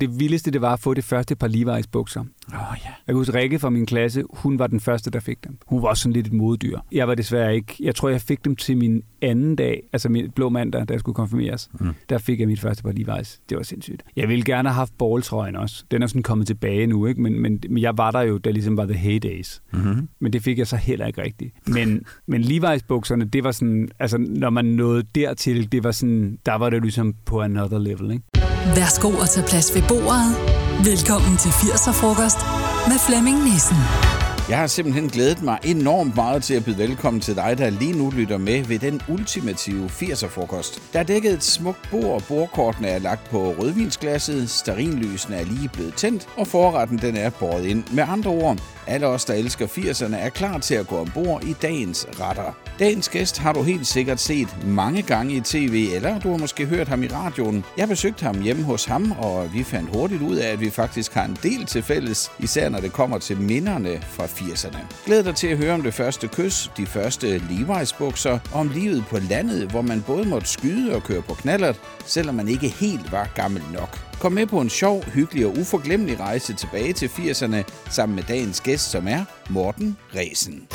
Det vildeste, det var at få det første par Levi's bukser. Oh, ja. Jeg kan huske, Rikke fra min klasse, hun var den første, der fik dem. Hun var også sådan lidt et moddyr. Jeg var desværre ikke. Jeg tror, jeg fik dem til min anden dag, altså min blå mandag, da jeg skulle konfirmeres. Mm. Der fik jeg mit første par Levi's. Det var sindssygt. Jeg ville gerne have haft balltrøjen også. Den er sådan kommet tilbage nu, ikke? Men, men, men jeg var der jo, da ligesom var the heydays. Mm-hmm. Men det fik jeg så heller ikke rigtigt. Men, men Levi's bukserne, det var sådan, altså når man nåede dertil, det var sådan, der var det ligesom på another level, ikke? Værsgo at tage plads ved bordet. Velkommen til 80'er-frokost med Flemming Nissen. Jeg har simpelthen glædet mig enormt meget til at byde velkommen til dig, der lige nu lytter med ved den ultimative 80'er-frokost. Der er dækket et smukt bord, bordkortene er lagt på rødvinsglasset, starinlysene er lige blevet tændt, og forretten den er båret ind. Med andre ord, alle os, der elsker 80'erne, er klar til at gå ombord i dagens retter. Dagens gæst har du helt sikkert set mange gange i tv, eller du har måske hørt ham i radioen. Jeg besøgte ham hjemme hos ham, og vi fandt hurtigt ud af, at vi faktisk har en del til fælles, især når det kommer til minderne fra 80'erne. Glæd dig til at høre om det første kys, de første Levi's bukser, og om livet på landet, hvor man både måtte skyde og køre på knallert, selvom man ikke helt var gammel nok. Kom med på en sjov, hyggelig og uforglemmelig rejse tilbage til 80'erne sammen med dagens gæst, som er Morten Resen.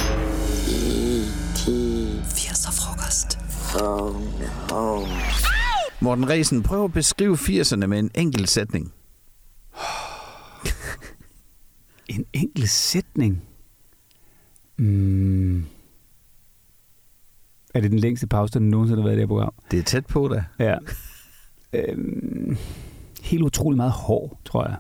80'er frokost. Morten Resen, prøv at beskrive 80'erne med en enkelt sætning. En enkelt sætning. Mm. Er det den længste pause, der nogensinde har været i det her program? Det er tæt på da. Ja. Øhm, helt utrolig meget hår, tror jeg.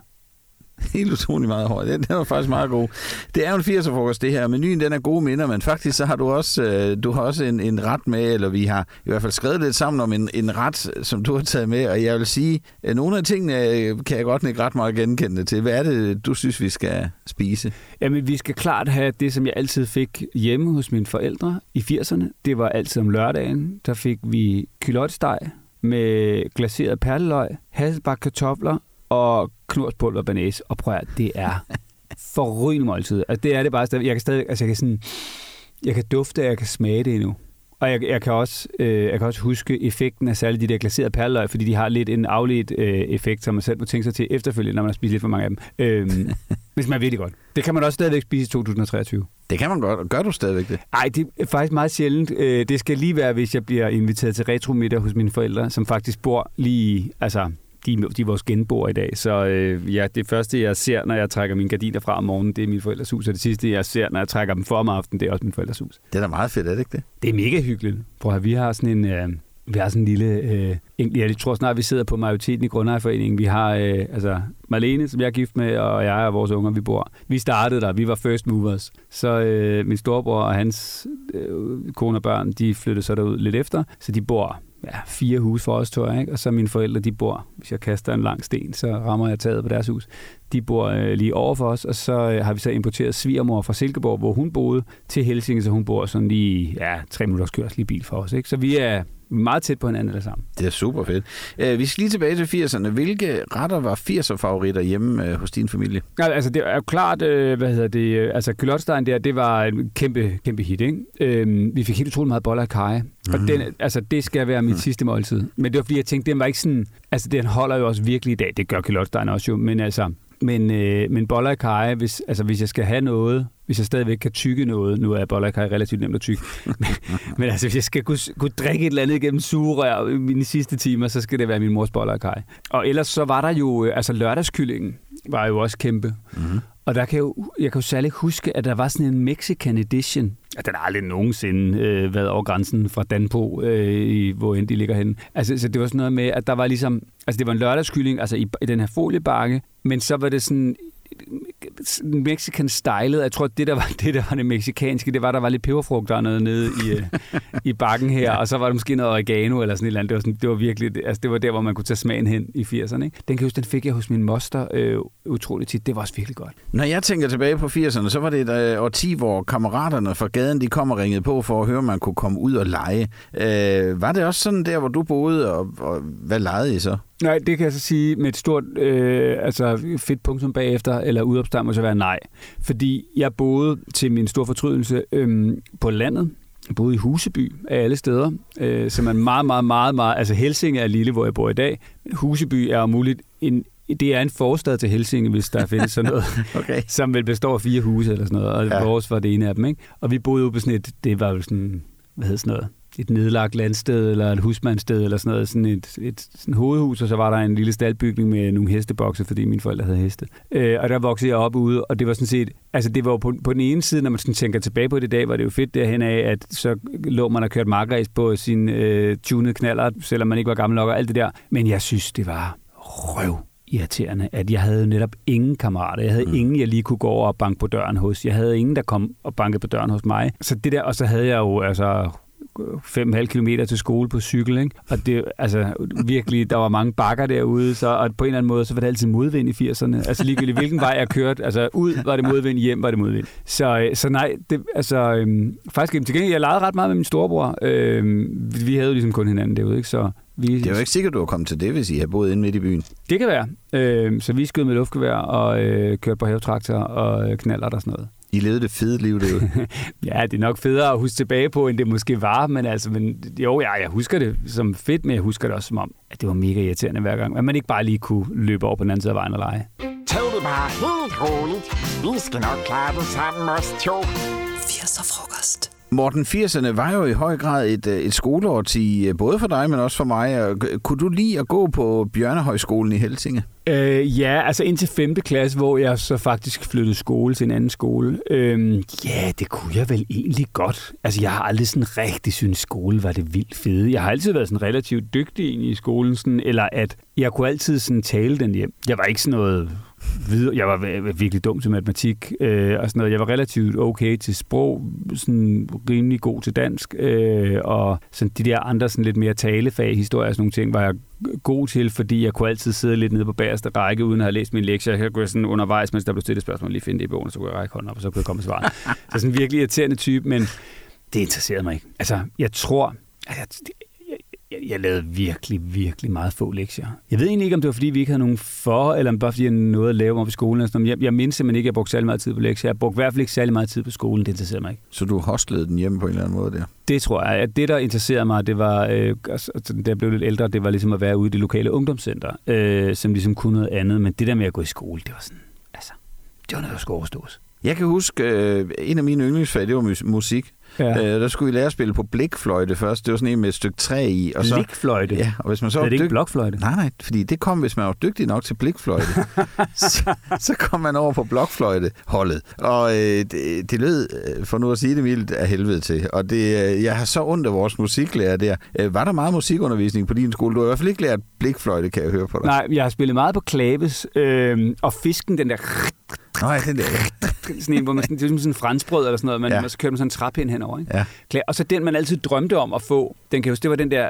Helt utrolig meget højt. Den, den var faktisk meget god. Det er jo en 80'er frokost, det her. Menuen, den er gode minder, men faktisk så har du også, øh, du har også en, en ret med, eller vi har i hvert fald skrevet lidt sammen om en, en ret, som du har taget med, og jeg vil sige, at nogle af tingene øh, kan jeg godt ikke ret meget genkende til. Hvad er det, du synes, vi skal spise? Jamen, vi skal klart have det, som jeg altid fik hjemme hos mine forældre i 80'erne. Det var altid om lørdagen. Der fik vi kylottesteg med glaseret perleløg, hasselbak kartofler og knurspulver banæs. Og prøv at det er forrygende måltid. Altså, det er det bare. stadig- Jeg kan stadig, altså, jeg kan sådan, jeg kan dufte, og jeg kan smage det endnu. Og jeg, jeg, kan også, øh, jeg kan også huske effekten af særligt de der glaserede perleløg, fordi de har lidt en afledt øh, effekt, som man selv må tænke sig til efterfølgende, når man har spist lidt for mange af dem. Øhm, hvis man virkelig godt. Det kan man også stadigvæk spise i 2023. Det kan man godt. Gør du stadigvæk det? Nej, det er faktisk meget sjældent. Øh, Det skal lige være, hvis jeg bliver inviteret til retromiddag hos mine forældre, som faktisk bor lige... Altså, de, de er vores genboer i dag, så øh, ja, det første, jeg ser, når jeg trækker mine gardiner fra om morgenen, det er min forældres hus, og det sidste, jeg ser, når jeg trækker dem for om aftenen, det er også min forældres hus. Det er da meget fedt, er det ikke det? Det er mega hyggeligt. Prøv at vi har sådan en... Øh, vi har sådan en lille... Øh, jeg tror snart, vi sidder på majoriteten i Grundejerforeningen. Vi har øh, altså Marlene, som jeg er gift med, og jeg og vores unger, vi bor. Vi startede der. Vi var first movers. Så øh, min storebror og hans øh, kone og børn, de flyttede så derud lidt efter. Så de bor ja, fire huse for os, tror jeg. Ikke? Og så mine forældre, de bor, hvis jeg kaster en lang sten, så rammer jeg taget på deres hus. De bor øh, lige over for os, og så øh, har vi så importeret svigermor fra Silkeborg, hvor hun boede, til Helsinge, så hun bor sådan lige ja, tre minutters kørsel i bil for os. Ikke? Så vi er meget tæt på hinanden alle sammen. Det er super fedt. Uh, vi skal lige tilbage til 80'erne. Hvilke retter var 80'er-favoritter hjemme uh, hos din familie? Ja, altså det er jo klart, øh, hvad hedder det, øh, altså kylottestegen der, det var en kæmpe, kæmpe hit, ikke? Øhm, vi fik helt utroligt meget boller af kaj, og den, altså det skal være mit sidste måltid. Men det var fordi, jeg tænkte, den var ikke sådan, altså den holder jo også virkelig i dag, det gør kylottestegen også jo, men altså, men, øh, men boller i kaj, hvis, altså hvis jeg skal have noget, hvis jeg stadigvæk kan tykke noget, nu er boller i kaj relativt nemt at tykke, men, men altså hvis jeg skal kunne, kunne drikke et eller andet igennem sugerør i mine sidste timer, så skal det være min mors boller i kaj. Og ellers så var der jo, øh, altså lørdagskyllingen var jo også kæmpe. Mm-hmm. Og der kan jeg, jo, jeg kan jo særlig huske, at der var sådan en Mexican edition. Ja, den har aldrig nogensinde øh, været over grænsen fra Danpo, øh, i, hvor end de ligger henne. Altså, så det var sådan noget med, at der var ligesom... Altså, det var en lørdagskylling, altså i, i den her foliebakke, men så var det sådan mexican stylet. Jeg tror, det der var det, der var det meksikanske, det var, der var lidt peberfrugt dernede nede i, øh, i bakken her, og så var der måske noget oregano eller sådan et eller andet. Det var, sådan, det var virkelig, altså det var der, hvor man kunne tage smagen hen i 80'erne. Ikke? Den kan jeg huske, den fik jeg hos min moster øh, utroligt tit. Det var også virkelig godt. Når jeg tænker tilbage på 80'erne, så var det et øh, årti, hvor kammeraterne fra gaden, de kom og ringede på for at høre, om man kunne komme ud og lege. Øh, var det også sådan der, hvor du boede, og, og hvad legede I så? Nej, det kan jeg så sige med et stort øh, altså fedt punktum bagefter, eller udopstand må så være nej. Fordi jeg boede til min store fortrydelse øh, på landet. Jeg boede i Huseby af alle steder, øh, som er meget, meget, meget, meget... Altså Helsinge er lille, hvor jeg bor i dag. Huseby er om muligt en det er en forstad til Helsinge, hvis der findes sådan noget, Okay. som vel består af fire huse eller sådan noget, og Ja. ja. vores var det ene af dem, ikke? Og vi boede ude på sådan et, det var jo sådan, hvad hedder sådan noget, et nedlagt landsted eller et husmandssted eller sådan noget, sådan et, et sådan hovedhus, og så var der en lille staldbygning med nogle hestebokse, fordi mine forældre havde heste. Øh, og der voksede jeg op ude, og det var sådan set, altså det var på, på den ene side, når man sådan tænker tilbage på det i dag, var det jo fedt derhen af, at så lå man og kørte markræs på sin øh, tunede knaller, selvom man ikke var gammel nok og alt det der. Men jeg synes, det var røv irriterende, at jeg havde netop ingen kammerater. Jeg havde mm. ingen, jeg lige kunne gå over og banke på døren hos. Jeg havde ingen, der kom og bankede på døren hos mig. Så det der, og så havde jeg jo altså 5,5 kilometer til skole på cykel, ikke? Og det, altså, virkelig, der var mange bakker derude, så, og på en eller anden måde, så var det altid modvind i 80'erne. Altså ligegyldigt, hvilken vej jeg kørte, altså ud var det modvind, hjem var det modvind. Så, øh, så nej, det, altså, øhm, faktisk til gengæld, jeg legede ret meget med min storebror. Øhm, vi havde jo ligesom kun hinanden derude, ikke? Så vi, Det er jo ikke sikkert, du har kommet til det, hvis I har boet inde midt i byen. det kan være. Øh, så vi skød med luftgevær og øh, kørte på havetraktor og øh, knaller og sådan noget. I levede det fede liv derude. Ja, det er nok federe at huske tilbage på, end det måske var, men altså, men, jo, ja, jeg husker det som fedt, men jeg husker det også som om, at det var mega irriterende hver gang, at man ikke bare lige kunne løbe over på den anden side af vejen og lege. Tag det bare helt roligt. Vi skal nok klare det sammen, os to. 80'er frokost. Morten, 80'erne var jo i høj grad et, øh, et skoleårti, øh, både for dig, men også for mig. Og øh, Kunne du lide at gå på Bjørnehøjskolen i Helsinge? Øh, ja, altså indtil 5. klasse, hvor jeg så faktisk flyttede skole til en anden skole. Øh, ja, det kunne jeg vel egentlig godt. Altså, jeg har aldrig sådan rigtig synes skole var det vildt fede. Jeg har altid været sådan relativt dygtig i skolen, sådan, eller at jeg kunne altid sådan tale den hjem. Jeg var ikke sådan noget videre. Jeg var virkelig dum til matematik øh, og sådan noget. Jeg var relativt okay til sprog, sådan rimelig god til dansk, øh, og sådan de der andre sådan lidt mere talefag, historie og sådan nogle ting, var jeg god til, fordi jeg kunne altid sidde lidt nede på bagerste række, uden at have læst min lektie. Jeg kunne sådan undervejs, mens der blev stillet spørgsmål, lige finde det i bogen, og så kunne jeg række hånden op, og så kunne jeg komme med svaret. så sådan en virkelig irriterende type, men det interesserede mig ikke. Altså, jeg tror, at jeg, lavede virkelig, virkelig meget få lektier. Jeg ved egentlig ikke, om det var, fordi vi ikke havde nogen for, eller om bare fordi jeg nåede at lave mig på skolen. sådan noget. Jeg, jeg mindes simpelthen ikke, at jeg brugte særlig meget tid på lektier. Jeg brugte i hvert fald ikke særlig meget tid på skolen. Det interesserede mig ikke. Så du hostlede den hjemme på en eller anden måde der? Det tror jeg. At det, der interesserede mig, det var, øh, altså, da jeg blev lidt ældre, det var ligesom at være ude i det lokale ungdomscenter, øh, som ligesom kunne noget andet. Men det der med at gå i skole, det var sådan, altså, det var noget, der skulle overstås. Jeg kan huske, øh, en af mine yndlingsfag, det var mus- musik. Ja. Øh, der skulle vi lære at spille på blikfløjte først. Det var sådan en med et stykke træ i. Og så, Blikfløjte. Ja, og hvis man så er det ikke dyg- blokfløjte? Nej, nej, fordi det kom, hvis man var dygtig nok til blikfløjte. så, så kom man over på blokfløjteholdet. Og øh, det, det lød, øh, for nu at sige det mildt, af helvede til. Og det, øh, jeg har så ondt af vores musiklærer der. Øh, var der meget musikundervisning på din skole? Du har i hvert fald ikke lært blikfløjte, kan jeg høre på dig. Nej, jeg har spillet meget på klaves, øh, og fisken, den der Nej, den der. sådan en, hvor man det er som sådan en franskbrød eller sådan noget, man, Ja. ja. så kører man sådan en træpind henover. Ikke? Ja. Og så den, man altid drømte om at få, den kan huske, det var den der,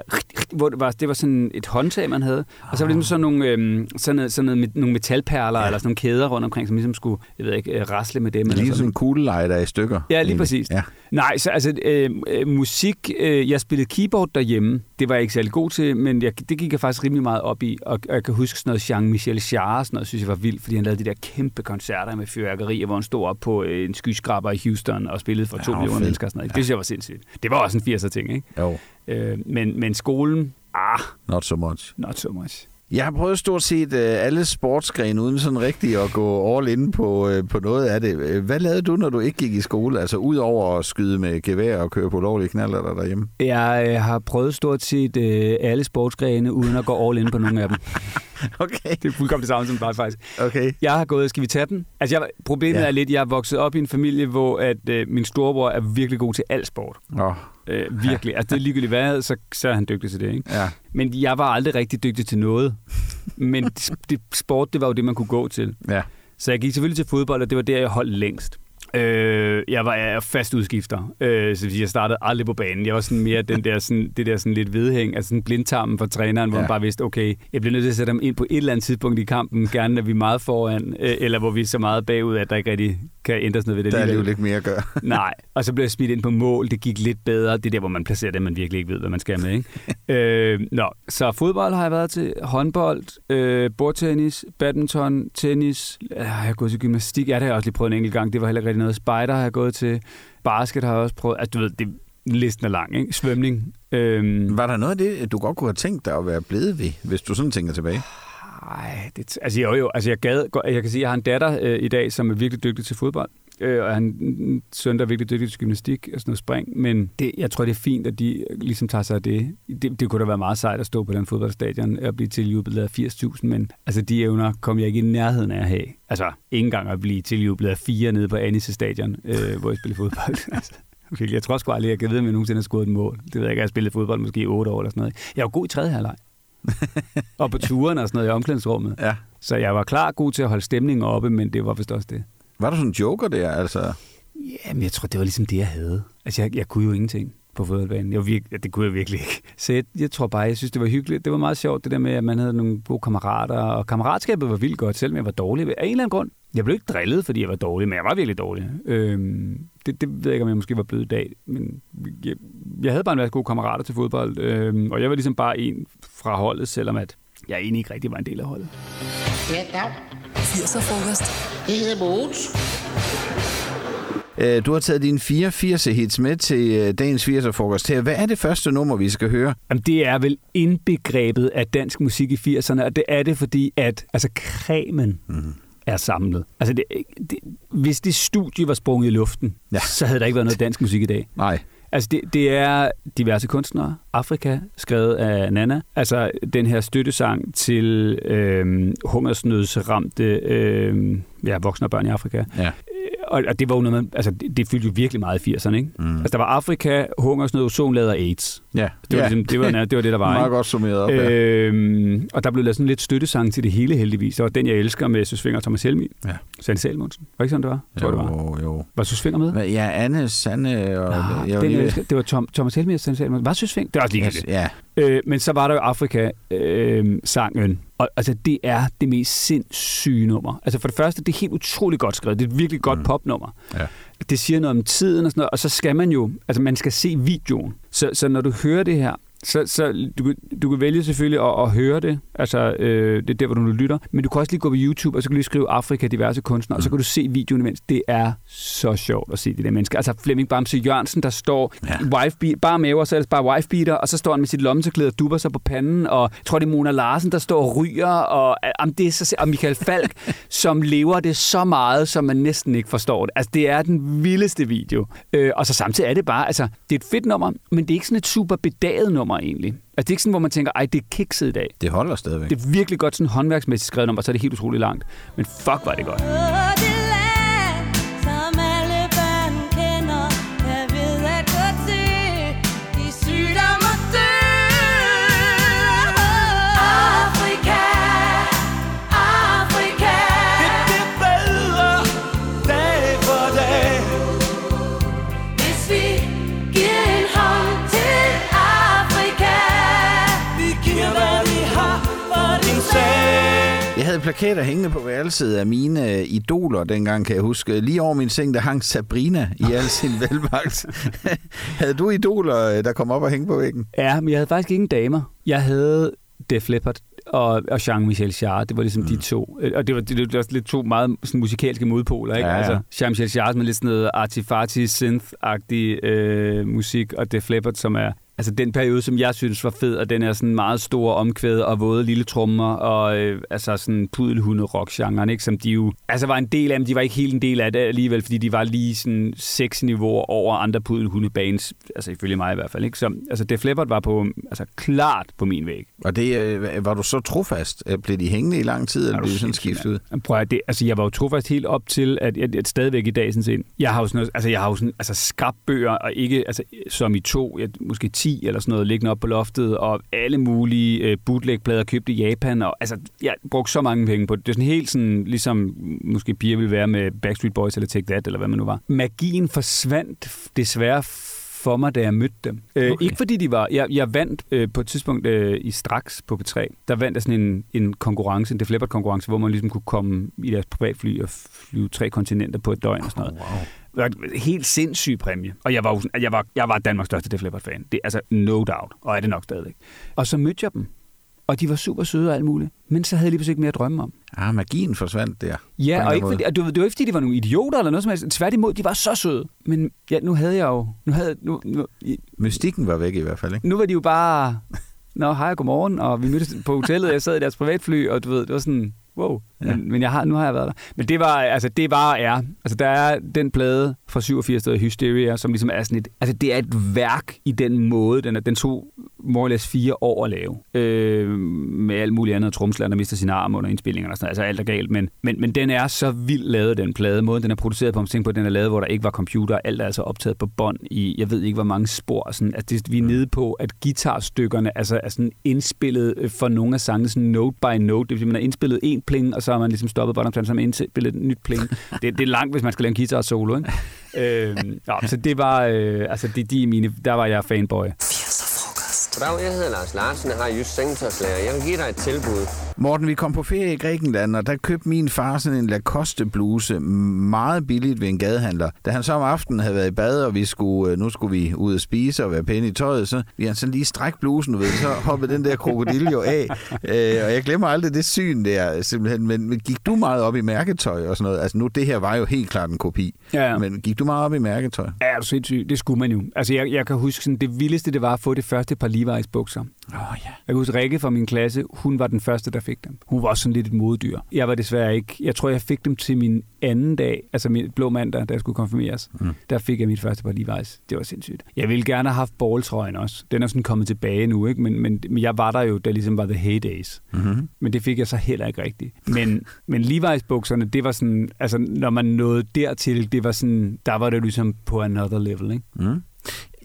hvor det var, det var sådan et håndtag, man havde. Og så var det ligesom sådan nogle, øhm, sådan noget, sådan noget, med, nogle metalperler, ja. eller sådan nogle kæder rundt omkring, som ligesom skulle, jeg ved ikke, øh, rasle med dem. eller Lige sådan, sådan en kugleleje, der er i stykker. Ja, lige egentlig. præcis. Ja. Nej, så altså øh, øh, musik, øh, jeg spillede keyboard derhjemme. Det var jeg ikke særlig god til, men jeg, det gik jeg faktisk rimelig meget op i. Og, og jeg kan huske sådan noget Jean-Michel Jarre, sådan noget, synes jeg var vildt, fordi han lavede de der kæmpe koncerter med fyrværkeri, hvor han stod op på øh, en skyskraber i Houston og spillede for Ja, to millioner mennesker. Og sådan noget. Det synes jeg var sindssygt. Det var også en 80'er ting, ikke? Jo, Øh, men, men skolen, ah, not so much. not so much. Jeg har prøvet stort set øh, alle sportsgrene, uden sådan rigtig at gå all in på, øh, på noget af det. Øh, Hvad lavede du, når du ikke gik i skole? Altså ud over at skyde med gevær og køre på lovlige knaller der derhjemme? Jeg øh, har prøvet stort set øh, alle sportsgrene, uden at gå all in på nogle af dem. Okay. Det er fuldkommen det samme som dig, faktisk. Okay. Jeg har gået, skal vi tage den? Altså, jeg, problemet Ja. er lidt, jeg er vokset op i en familie, hvor at, øh, min storebror er virkelig god til al sport. Oh, Øh, virkelig. Altså, det er ligegyldigt hvad, så, så er han dygtig til det, ikke? ja. Men jeg var aldrig rigtig dygtig til noget. Men det, sport, det var jo det, man kunne gå til. ja. Så jeg gik selvfølgelig til fodbold, og det var der, jeg holdt længst. Øh, jeg var jeg er fast udskifter, øh, så jeg startede aldrig på banen. Jeg var sådan mere den der, sådan, det der sådan lidt vedhæng, altså sådan blindtarmen for træneren, hvor Ja. man bare vidste, okay, jeg bliver nødt til at sætte ham ind på et eller andet tidspunkt i kampen, gerne når vi er meget foran, øh, eller hvor vi er så meget bagud, at der ikke rigtig kan ændres noget ved det. Der er alligevel. ikke mere at gøre. Nej, og så blev jeg smidt ind på mål. Det gik lidt bedre. Det er der, hvor man placerer det, man virkelig ikke ved, hvad man skal med. Ikke? øh, nå, så fodbold har jeg været til. Håndbold, øh, bordtennis, badminton, tennis. Jeg har gået til gymnastik. Ja, det har jeg også lige prøvet en enkelt gang. Det var heller ikke rigtig noget. Spider har jeg gået til. Basket har jeg også prøvet. Altså, du ved, det, listen er lang, ikke? Svømning. Øhm, Var der noget af det, du godt kunne have tænkt dig at være blevet ved, hvis du sådan tænker tilbage? Nej, det, altså jo, jo, altså jeg, gad, jeg kan sige, at jeg har en datter øh, i dag, som er virkelig dygtig til fodbold, øh, og han mm, søn, der er virkelig dygtig til gymnastik og sådan noget spring, men det, jeg tror, det er fint, at de øh, ligesom tager sig af det. det. Det kunne da være meget sejt at stå på den fodboldstadion og blive tiljublet af 80.000, men altså de evner kom jeg ikke i nærheden af at have. Altså, ikke engang at blive tiljublet af fire nede på Anisse stadion, øh, hvor jeg spiller fodbold. altså. Jeg tror sgu aldrig, jeg kan vide, om jeg nogensinde har scoret et mål. Det ved jeg ikke, jeg har spillet fodbold måske i otte år eller sådan noget. Jeg var god i tredje halvleg og på turen og sådan noget i omklædningsrummet. Ja. Så jeg var klar god til at holde stemningen oppe, men det var vist også det. Var du sådan en joker der, altså? Jamen, jeg tror, det var ligesom det, jeg havde. Altså, jeg, jeg kunne jo ingenting på fodboldbanen. Jeg virke, ja, det kunne jeg virkelig ikke. Så jeg, jeg tror bare, jeg synes, det var hyggeligt. Det var meget sjovt, det der med, at man havde nogle gode kammerater, og kammeratskabet var vildt godt, selvom jeg var dårlig. Af en eller anden grund. Jeg blev ikke drillet, fordi jeg var dårlig, men jeg var virkelig dårlig. Øhm, det, det ved jeg ikke, om jeg måske var blevet i dag, men jeg, jeg havde bare en masse gode kammerater til fodbold, øhm, og jeg var ligesom bare en fra holdet, selvom at jeg egentlig ikke rigtig var en del af holdet. Ja, dag. 80'er frokost. Det hedder Mogens. Øh, Du har taget dine 84 hits med til øh, dagens 80'er-frokost her. Hvad er det første nummer, vi skal høre? Jamen, det er vel indbegrebet af dansk musik i 80'erne, og det er det, fordi at altså, kremen mm. er samlet. Altså, det, det, hvis det studie var sprunget i luften, ja. så havde der ikke været noget dansk musik i dag. Nej. Altså, det, det er diverse kunstnere. Afrika, skrevet af Nana. Altså, den her støttesang til øh, hungersnødsramte øh, ja, voksne og børn i Afrika. Ja. Og, og det var jo noget, man, altså, det, det fyldte jo virkelig meget i 80'erne, ikke? Mm. Altså, der var Afrika, hungersnød, ozonlader og AIDS. Ja. Det var, ja. ligesom, det, var, det var det, der var, Meget godt summeret op, ja. Øhm, og der blev lavet sådan lidt støttesang til det hele, heldigvis. Og den, jeg elsker med Søs Finger og Thomas Helmi. Ja. Sanne Salmonsen. Var det ikke sådan, det var? Tror jeg, det var. Jo, jo. Var Søs Finger med? Ja, Anne, Sanne og... Ah, jeg var den, jeg lige- elsker, det var Tom, Thomas Helmi og Sanne Salmonsen. Var Søs Finger? Det er også ligegyldigt. Ja, Øh, men så var der jo Afrika-sangen. Og altså, det er det mest sindssyge nummer. Altså for det første, det er helt utroligt godt skrevet. Det er et virkelig godt mm. popnummer. Ja. Det siger noget om tiden og sådan noget. Og så skal man jo, altså man skal se videoen. Så, så når du hører det her, så, så du, kan- du kan vælge selvfølgelig at, at høre det. Altså, øh, det er der, hvor du nu lytter. Men du kan også lige gå på YouTube, og så kan du lige skrive Afrika diverse kunstnere, og så kan du se videoen imens. Det er så sjovt at se de der mennesker. Altså Flemming Bamse Jørgensen, der står Ja. wife bare med, og så er det bare wife beater, og så står han med sit lommetørklæde og dubber sig på panden, og jeg tror, det er Mona Larsen, der står og ryger, og, om det er så, og Michael Falk, som lever det så meget, som man næsten ikke forstår det. Altså, det er den vildeste video. Øh, og så samtidig er det bare, altså, det er et fedt nummer, men det er ikke sådan et super bedaget nummer egentlig. Altså, det er ikke sådan, hvor man tænker, ej, det er kikset i dag. det holder stadigvæk. Det er virkelig godt sådan håndværksmæssigt skrevet nummer, så er det helt utroligt langt. Men fuck, var det godt. Plakater hængende på værelset af mine øh, idoler dengang, kan jeg huske. Lige over min seng, der hang Sabrina i al sin velmagt. havde du idoler, øh, der kom op og hænge på væggen? Ja, men jeg havde faktisk ingen damer. Jeg havde Def Leppard og, og Jean-Michel Jarre. Det var ligesom mm. de to. Øh, Og det var, det, det var lidt to meget sådan, musikalske modpoler, ikke? Ja, ja. Altså, Jean-Michel Jarre med lidt sådan noget artifati synth-agtig øh, musik, og Def Leppard, som er Altså den periode, som jeg synes var fed, og den er sådan meget store omkvæd og våde lille trommer, og øh, altså sådan pudelhunde rock genren ikke? Som de jo, altså var en del af, men de var ikke helt en del af det alligevel, fordi de var lige sådan seks niveauer over andre pudelhunde bands, altså ifølge mig i hvert fald, ikke? Så altså Def Leppard var på, altså klart på min væg. Og det, øh, var du så trofast? Øh, Blev de hængende i lang tid, eller Er du blev de sådan skiftet ud? Prøv at det, altså jeg var jo trofast helt op til, at, at, at stadigvæk i dag sådan set, jeg har jo sådan altså jeg har jo sådan, altså skabbøger, og ikke, altså som i to, jeg, måske 10 eller sådan noget, liggende op på loftet, og alle mulige øh, bootleg-plader købt i Japan, og altså, jeg brugte så mange penge på det. Det er sådan helt sådan, ligesom måske piger ville være med Backstreet Boys eller Take That, eller hvad man nu var. Magien forsvandt desværre for mig, da jeg mødte dem. Øh, Okay. Ikke fordi de var... Jeg, jeg vandt øh, på et tidspunkt øh, i Straks på P3. Der vandt jeg sådan en, en konkurrence, en Def Leppard-konkurrence, hvor man ligesom kunne komme i deres privatfly og flyve tre kontinenter på et døgn og sådan noget. Wow. Det var helt sindssyg præmie. Og jeg var, jeg var, jeg var Danmarks største Def Leppard-fan. Det altså no doubt, og er det nok stadigvæk. Og så mødte jeg dem, og de var super søde og alt muligt. Men så havde jeg lige pludselig ikke mere at drømme om. Ah, magien forsvandt der. Ja, og ikke fordi, og du, ved, det var ikke fordi, de var nogle idioter eller noget som helst. Tværtimod, de var så søde. Men ja, nu havde jeg jo... Nu, havde, nu, nu, Mystikken var væk i hvert fald, ikke? nu var de jo bare nå, hej, godmorgen, og vi mødtes på hotellet, jeg sad i deres privatfly, og du ved, det var sådan, wow. Ja. Men, men jeg har, nu har jeg været der. Men det var, altså, det var, er, altså, der er den plade fra 87, der Hysteria, som ligesom er sådan et, altså, det er et værk i den måde, den, er, den tog more or less fire år at lave. Øh, med alt muligt andet. Tromsland, der mister sin arm under indspillingerne og sådan noget. Altså alt er galt. Men, men, men den er så vildt lavet, den plade. Måden, den er produceret på, om tænker på, at den er lavet, hvor der ikke var computer. Alt er altså optaget på bånd i, jeg ved ikke, hvor mange spor. Sådan, at det, vi er nede på, at guitarstykkerne altså, er sådan indspillet øh, for nogle af sangene, sådan note by note. Det vil sige, man har indspillet en pling, og så har man ligesom stoppet båndoptagelsen, så har man indspillet et nyt pling. Det, det er langt, hvis man skal lave en guitar solo, ikke? øh, ja, så det var, øh, altså de, de mine, der var jeg fanboy. 80'er frokost. Goddag, jeg hedder Lars Larsen, jeg har just sengetøjslærer. Jeg vil give dig et tilbud. Morten, vi kom på ferie i Grækenland, og der købte min far sådan en Lacoste bluse meget billigt ved en gadehandler. Da han så om aftenen havde været i bad, og vi skulle, øh, nu skulle vi ud og spise og være pæne i tøjet, så vi han sådan lige stræk blusen, du ved, så hoppede den der krokodille jo af. Øh, og jeg glemmer aldrig det syn der, simpelthen. Men, men gik du meget op i mærketøj og sådan noget? Altså nu, det her var jo helt klart en kopi. Ja, ja. Men gik du meget op i mærketøj? Ja, er du sindssygt. Det skulle man jo. Altså, jeg, jeg kan huske, sådan, det vildeste, det var at få det første par Levi's bukser. Oh, ja. Jeg kan huske, Rikke fra min klasse, hun var den første, der fik dem. Hun var også sådan lidt et modedyr. Jeg var desværre ikke. Jeg tror, jeg fik dem til min anden dag, altså min blå mandag, da jeg skulle konfirmeres. Mm. Der fik jeg mit første par Levi's. Det var sindssygt. Jeg ville gerne have haft balltrøjen også. Den er sådan kommet tilbage nu, ikke? Men, men, men jeg var der jo, da ligesom var the heydays. Mm-hmm. Men det fik jeg så heller ikke rigtigt. Men, men Levi's bukserne, det var sådan, altså når man nåede dertil, det var sådan, der var det ligesom på another level, ikke? Mm.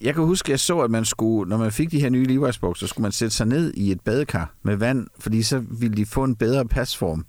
Jeg kan huske, jeg så, at man skulle, når man fik de her nye Levi's bukser, så skulle man sætte sig ned i et badekar med vand, fordi så ville de få en bedre pasform.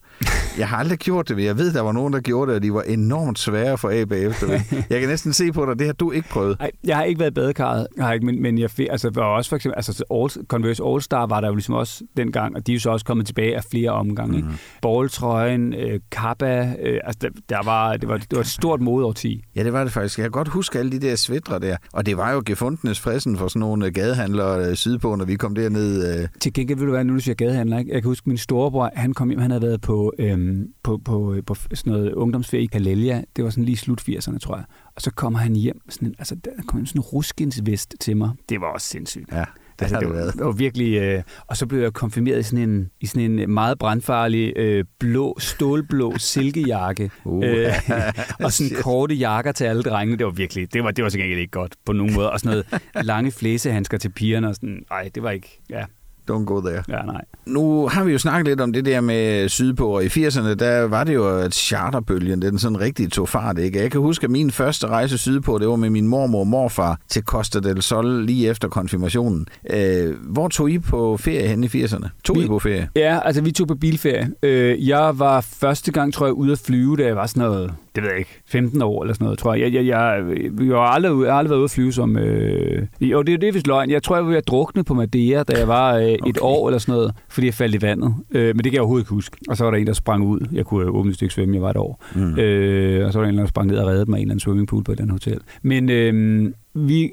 Jeg har aldrig gjort det, men jeg ved, der var nogen, der gjorde det, og de var enormt svære for af bagefter. Jeg kan næsten se på dig, det har du ikke prøvet. Nej, jeg har ikke været i badekarret, ikke, men, men jeg altså, var også for eksempel, altså All, Converse All Star var der jo ligesom også dengang, og de er jo så også kommet tilbage af flere omgange. Mm. Ikke? Balltrøjen, øh, Kappa, øh, altså der, der var, det, var, det var et stort modeårti. Ja, det var det faktisk. Jeg kan godt huske alle de der svætre der. Og det var jo gefundenes fristen for sådan nogle øh, gadehandlere øh, sydpå, når vi kom derned. Øh. Til gengæld vil du være, nu du siger gadehandler, ikke? jeg kan huske min storebror, han kom hjem, han havde været på, øhm, på, på, på sådan noget ungdomsferie i Kalelia, det var sådan lige slut 80'erne, tror jeg. Og så kommer han hjem, sådan altså der kom sådan en ruskinsvest til mig. Det var også sindssygt. Ja, det altså, det, var, det var virkelig... Øh, og så blev jeg konfirmeret i sådan en, i sådan en meget brandfarlig øh, blå, stålblå silkejakke. Uh. øh, og sådan korte jakker til alle drengene. Det var virkelig... Det var, det var så ikke godt på nogen måde. Og sådan noget lange flæsehandsker til pigerne. Og sådan, ej, det var ikke... Ja, Don't go there. ja nej. Nu har vi jo snakket lidt om det der med sydpå, og i 80'erne, der var det jo, at charterbølgen, den sådan rigtig tog fart, ikke? Jeg kan huske, at min første rejse sydpå, det var med min mormor og morfar til Costa del Sol lige efter konfirmationen. Øh, hvor tog I på ferie hen i 80'erne? Tog I Vi- på ferie? Ja, altså vi tog på bilferie. Øh, jeg var første gang, tror jeg, ude at flyve, da jeg var sådan noget, det ved jeg ikke, 15 år eller sådan noget, tror jeg. Jeg, jeg, jeg, jeg, har, aldrig, jeg har aldrig været ude at flyve som... Øh, jo, det, det er vist løgn. Jeg tror, jeg var ved at drukne på Madeira, da jeg var øh, et Okay. år eller sådan noget, fordi jeg faldt i vandet. Øh, men det kan jeg overhovedet ikke huske. Og så var der en, der sprang ud. Jeg kunne øh, åbent stykke svømme, jeg var et år. Mm. Øh, og så var der en, der sprang ned og reddede mig i en eller anden swimmingpool på et eller andet hotel. Men øh, vi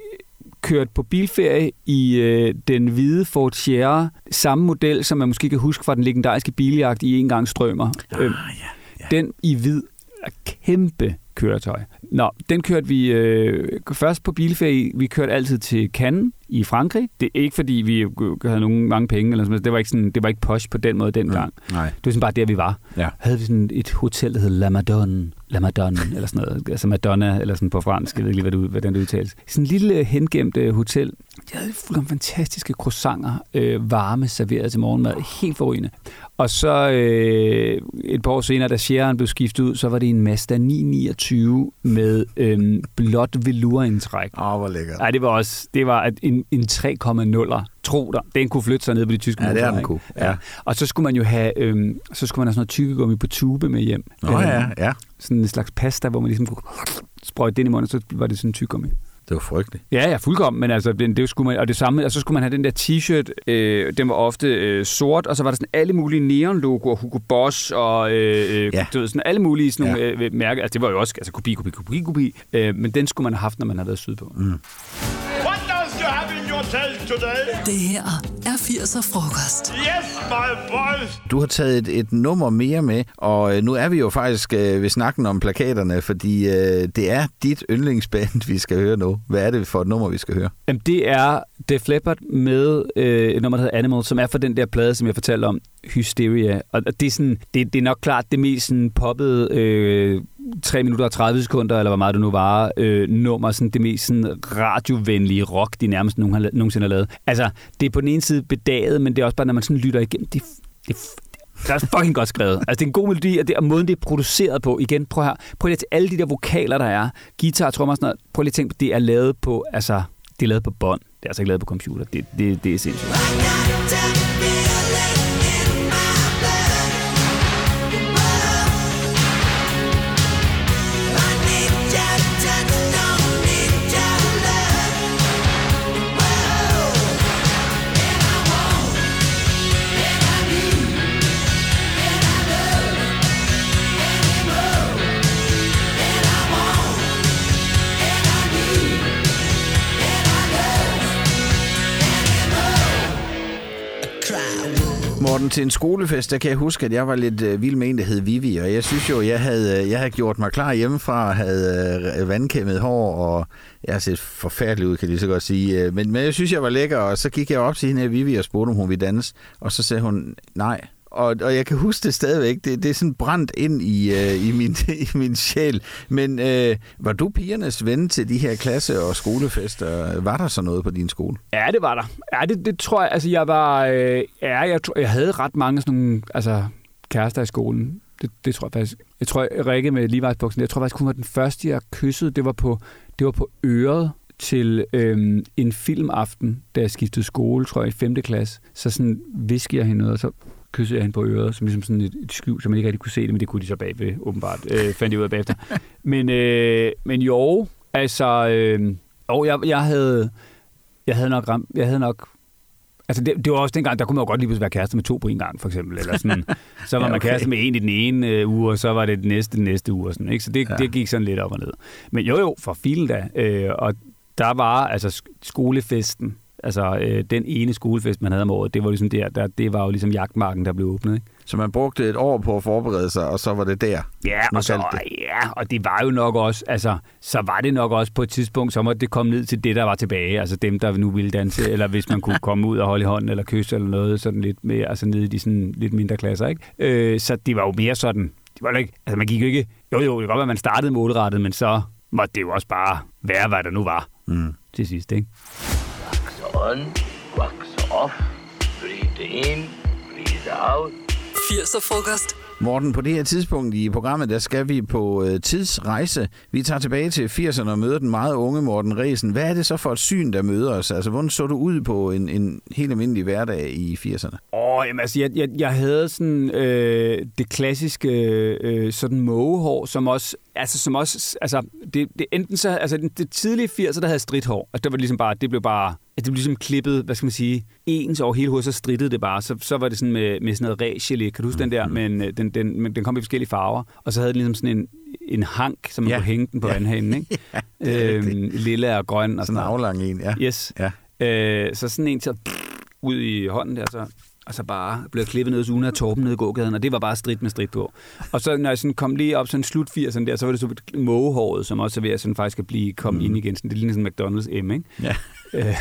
kørte på bilferie i øh, den hvide Ford Sierra. Samme model, som man måske kan huske fra den legendariske biljagt i En gang strømmer. Ah, Øh, Den i hvid kæmpe køretøj. Nå, den kørte vi øh, først på bilferie. Vi kørte altid til Cannes i Frankrig. Det er ikke, fordi vi havde nogen mange penge. Eller sådan, det, var ikke sådan, det var ikke posh på den måde dengang. Mm. Nej. Det var sådan bare der, vi var. Ja. Havde vi sådan et hotel, der hed La Madone. La Madone, eller sådan noget. Altså Madonna, eller sådan på fransk. Jeg ved ikke lige, hvad det, hvordan det udtales. Sådan en lille hengemt øh, hotel. De havde fuldkommen fantastiske croissanter, øh, varme serveret til morgenmad. Helt forrygende. Og så øh, et par år senere, da Sierraen blev skiftet ud, så var det en Mazda 929 med øh, blåt velourindtræk. Åh, oh, hvor lækkert. Nej, det var også det var at en, en 3,0'er. Tro dig. Den kunne flytte sig ned på de tyske Ja, det er motorveje, den kunne. Ja. Og så skulle man jo have, øhm, så skulle man have sådan noget tykkegummi på tube med hjem. Nå ja, ja. Sådan en slags pasta, hvor man ligesom kunne sprøjte det ind i munden, og så var det sådan en tyggegummi. Det var frygteligt. Ja, ja, fuldkommen, men altså, det, det skulle man, og det samme, og så skulle man have den der t-shirt, øh, den var ofte øh, sort, og så var der sådan alle mulige neonlogoer, Hugo Boss og øh, øh, Ja. du ved, sådan alle mulige sådan nogle, Ja. øh, mærker, altså det var jo også altså, kopi, kopi, kopi, kopi, øh, men den skulle man have haft, når man havde været sydpå. Mm. Telt today? Det her er 80'er frokost. Yes, my boys. Du har taget et, et nummer mere med, og øh, nu er vi jo faktisk øh, ved snakken om plakaterne, fordi øh, det er dit yndlingsband, vi skal høre nu. Hvad er det for et nummer, vi skal høre? Jamen, det er Def Leppard med øh, et nummer, der hedder Animal, som er fra den der plade, som jeg fortalte om, Hysteria. Og det er, sådan, det, det er nok klart det mest sådan, poppede øh, 3 minutter og 30 sekunder, eller hvor meget det nu var, øh, nummer, sådan det mest sådan, radiovenlige rock, de nærmest nogen har, nogensinde har lavet. Altså, det er på den ene side bedaget, men det er også bare, når man sådan lytter igennem, det, det, det er fucking godt skrevet. Altså, det er en god melodi, og, det, og måden, det er produceret på. Igen, prøv her. Prøv lige til alle de der vokaler, der er. Guitar, trommer og sådan noget. Prøv lige at tænke på, det er lavet på, altså, det er lavet på bånd. Det er altså ikke lavet på computer. Det, det, det er sindssygt. Morten, til en skolefest, der kan jeg huske, at jeg var lidt øh, vild med en, der hed Vivi, og jeg synes jo, jeg havde, øh, jeg havde gjort mig klar hjemmefra, havde øh, vandkæmmet hår, og jeg har set forfærdelig ud, kan jeg lige så godt sige. Øh, men, men jeg synes, jeg var lækker, og så gik jeg op til hende her Vivi og spurgte, om hun ville danse, og så sagde hun nej. Og, og jeg kan huske det stadigvæk. Det, det er sådan brændt ind i, øh, i, min, i min sjæl. Men øh, var du pigernes ven til de her klasse- og skolefester? Var der så noget på din skole? Ja, det var der. Ja, det, det tror jeg. Altså, jeg var... Øh, ja, jeg, tror, jeg havde ret mange sådan nogle, altså, kærester i skolen. Det, det tror jeg faktisk. Jeg tror, jeg, Rikke med Levi's buksen, jeg tror faktisk, hun var den første, jeg kyssede. Det var på, det var på øret til øhm, en filmaften, da jeg skiftede skole, tror jeg, i 5. klasse. Så sådan viskede jeg hende noget, og så kyssede jeg hende på øret, som ligesom sådan et, et skjul, så man ikke rigtig kunne se det, men det kunne de så bagved, åbenbart, øh, fandt jeg ud af bagefter. Men, øh, men jo, altså, øh, og jeg, jeg havde, jeg havde nok ramt, jeg havde nok Altså, det, det var også dengang, der kunne man jo godt lige pludselig være kærester med to på en gang, for eksempel. Eller sådan. Så var Ja, man okay. kærester med en i den ene øh, uge, og så var det den næste, den næste uge. Og sådan, ikke? Så det, Ja. det gik sådan lidt op og ned. Men jo, jo, for filen da. Øh, og der var altså sk- skolefesten, altså øh, den ene skolefest, man havde om året, det var ligesom der, der det var jo ligesom jagtmarken, der blev åbnet. Ikke? Så man brugte et år på at forberede sig, og så var det der. Ja, og, så, det. ja, og det var jo nok også, altså, så var det nok også på et tidspunkt, så måtte det komme ned til det, der var tilbage, altså dem, der nu ville danse, eller hvis man kunne komme ud og holde i hånden, eller kysse, eller noget sådan lidt mere, altså nede i de sådan lidt mindre klasser, ikke? Øh, så det var jo mere sådan, det var ikke, altså man gik jo ikke, jo jo, det kan godt være, at man startede målrettet, men så måtte det jo også bare være, hvad der nu var Mm. til sidst, ikke? On, wax off, breathe in, breathe out. 80'er frokost. Morten, på det her tidspunkt i programmet, der skal vi på øh, tidsrejse. Vi tager tilbage til 80'erne og møder den meget unge Morten Resen. Hvad er det så for et syn, der møder os? Altså, hvordan så du ud på en, en helt almindelig hverdag i 80'erne? Åh, jamen, altså, jeg, jeg, jeg havde sådan øh, det klassiske øh, sådan mågehår, som også, altså, som også, altså, det, det enten så, altså, det, det tidlige 80'er, der havde stridthår. Altså, det var ligesom bare, det blev bare, at det blev ligesom klippet, hvad skal man sige, ens over hele hovedet, så strittede det bare. Så, så var det sådan med, med sådan noget rægelé, kan du huske den der? Men øh, den, den, men den kom i forskellige farver. Og så havde den ligesom sådan en, en hank, som man Ja. kunne hænge den på Ja. vandhanen, ikke? er øhm, lille og grøn og Sådan sådan en aflang en, ja. Yes. Ja. Øh, så sådan en til at ud i hånden der, så, og så bare blev klippet ned ugen af Torben nede i gågaden, og det var bare strid med strid på. Og så når jeg sådan kom lige op sådan slut 80'erne der, så var det så mågehåret, som også er ved at sådan faktisk at blive komme mm. ind igen. Sådan, det ligner sådan McDonald's M, ikke? Ja. Øh,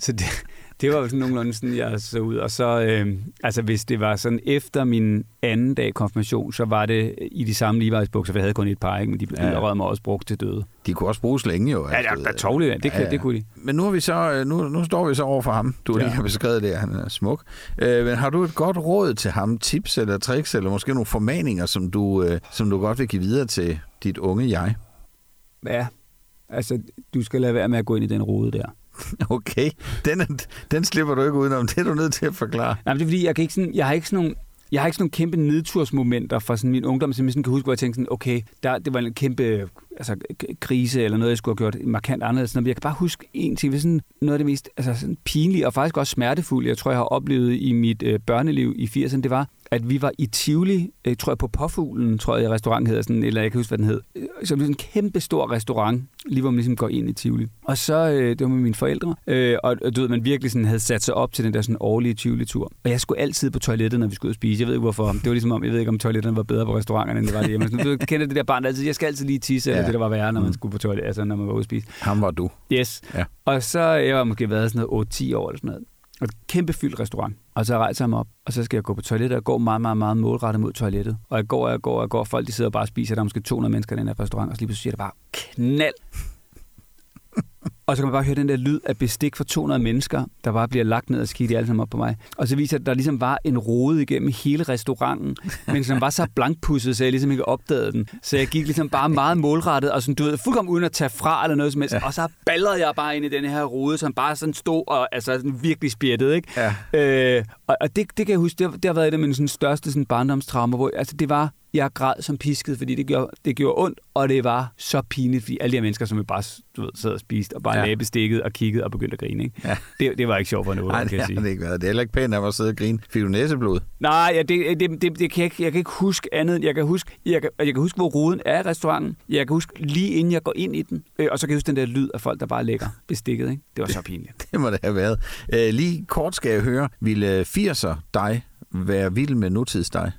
så det, det var jo sådan nogenlunde sådan, jeg så ud. Og så, øh, altså hvis det var sådan efter min anden dag konfirmation, så var det i de samme Levi's bukser, for jeg havde kun et par, ikke? men de blev Ja. mig også brugt til døde. De kunne også bruges længe jo. Ja, altså, der, der tog det, det, ja, ja. det kunne de. Men nu, er vi så, øh, nu, nu står vi så over for ham. Du ja. Ja. lige har beskrevet det, han er smuk. Øh, men har du et godt råd til ham? Tips eller tricks, eller måske nogle formaninger, som du, øh, som du godt vil give videre til dit unge jeg? Ja, altså du skal lade være med at gå ind i den rode der. Okay, den, er, den slipper du ikke udenom. Det er du nødt til at forklare. Nej, men det er fordi, jeg, kan ikke sådan, jeg har ikke sådan nogle jeg har ikke sådan nogle kæmpe nedtursmomenter fra sådan min ungdom, som jeg sådan kan huske, hvor jeg tænkte sådan, okay, der, det var en kæmpe altså, krise, eller noget, jeg skulle have gjort markant anderledes. Men jeg kan bare huske en ting, det er sådan noget af det mest altså, sådan pinlige, og faktisk også smertefulde, jeg tror, jeg har oplevet i mit øh, børneliv i 80'erne, det var, at vi var i Tivoli, øh, tror jeg på Påfuglen, tror jeg, restauranten hedder sådan, eller jeg kan huske, hvad den hed. Øh, Så det var en kæmpe stor restaurant, lige hvor man ligesom går ind i Tivoli. Og så, øh, det var med mine forældre, og, og du ved, man virkelig sådan havde sat sig op til den der sådan årlige Tivoli-tur. Og jeg skulle altid på toilettet, når vi skulle ud og spise. Jeg ved ikke hvorfor. Det var ligesom om, jeg ved ikke, om toiletterne var bedre på restauranterne, end det var derhjemme. Sådan, du kender det der barn, der altid, jeg skal altid lige tisse, eller Ja, det det, der var værre, når man skulle på toilet, altså når man var ude at spise. Ham var du. Yes. Ja. Og så jeg har måske været sådan noget 8-10 år eller sådan noget. Et kæmpe fyldt restaurant. Og så rejser jeg mig op, og så skal jeg gå på toilettet, og jeg går meget, meget, meget målrettet mod toilettet. Og jeg går, og jeg går, og jeg går, og folk de sidder bare og spiser, der er måske 200 mennesker i den her restaurant, og så lige pludselig siger det bare knald. Og så kan man bare høre den der lyd af bestik for 200 mennesker, der bare bliver lagt ned og skidt alle sammen op på mig. Og så viser det, at der ligesom var en rode igennem hele restauranten, men som var så blankpudset, så jeg ligesom ikke opdagede den. Så jeg gik ligesom bare meget målrettet, og sådan, du ved, fuldkommen uden at tage fra eller noget som helst. Ja. Og så ballede jeg bare ind i den her rode, som bare sådan stod og altså sådan virkelig spjættede, ikke? Ja. Øh, og og det, det kan jeg huske, det, har- det har været et af mine sådan, største sådan, barndomstraumer, hvor altså, det var, jeg græd som pisket, fordi det gjorde, det gjorde ondt, og det var så pinligt, fordi alle de her mennesker, som vi bare du ved, sad og spiste, og bare Ja. ja. lagde bestikket og kiggede og begyndte at grine. Ikke? Ja. Det, det var ikke sjovt for noget, Nej, kan det jeg sige. det ikke været. Det er heller ikke pænt af at sidde og grine. Fik du næseblod? Nej, ja, det, det, det, det kan jeg, ikke, jeg kan ikke huske andet. end- Jeg kan huske, jeg kan, jeg kan huske, hvor ruden er i restauranten. Jeg kan huske lige inden jeg går ind i den. Øh, og så kan jeg huske den der lyd af folk, der bare lægger bestikket. Ikke? Det var så pinligt. Det må det have været. Øh, lige kort skal jeg høre, ville 80'er dig være vild med nutids dig?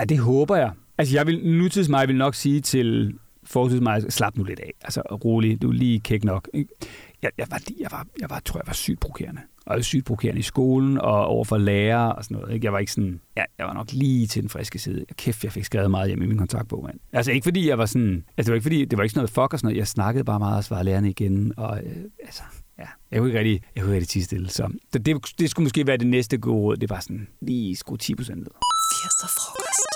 Ja, det håber jeg. Altså, jeg vil, nutids mig vil nok sige til forholdsvis mig, slap nu lidt af. Altså, rolig, du er lige kæk nok. Jeg, jeg, var, jeg, var, jeg var, tror jeg var sygt provokerende. Og jeg var sygt provokerende i skolen og overfor lærere og sådan noget. Ikke? Jeg var ikke sådan, ja, jeg var nok lige til den friske side. Kæft, jeg fik skrevet meget hjem i min kontaktbog, mand. Altså ikke fordi jeg var sådan, altså det var ikke fordi, det var ikke sådan noget fuck og sådan noget. Jeg snakkede bare meget og svarede lærerne igen. Og øh, altså, ja, jeg kunne ikke rigtig, jeg kunne ikke rigtig tige stille. Så det, det, skulle måske være det næste gode råd. Det var sådan, lige skru 10 procent ned. 80'er frokost.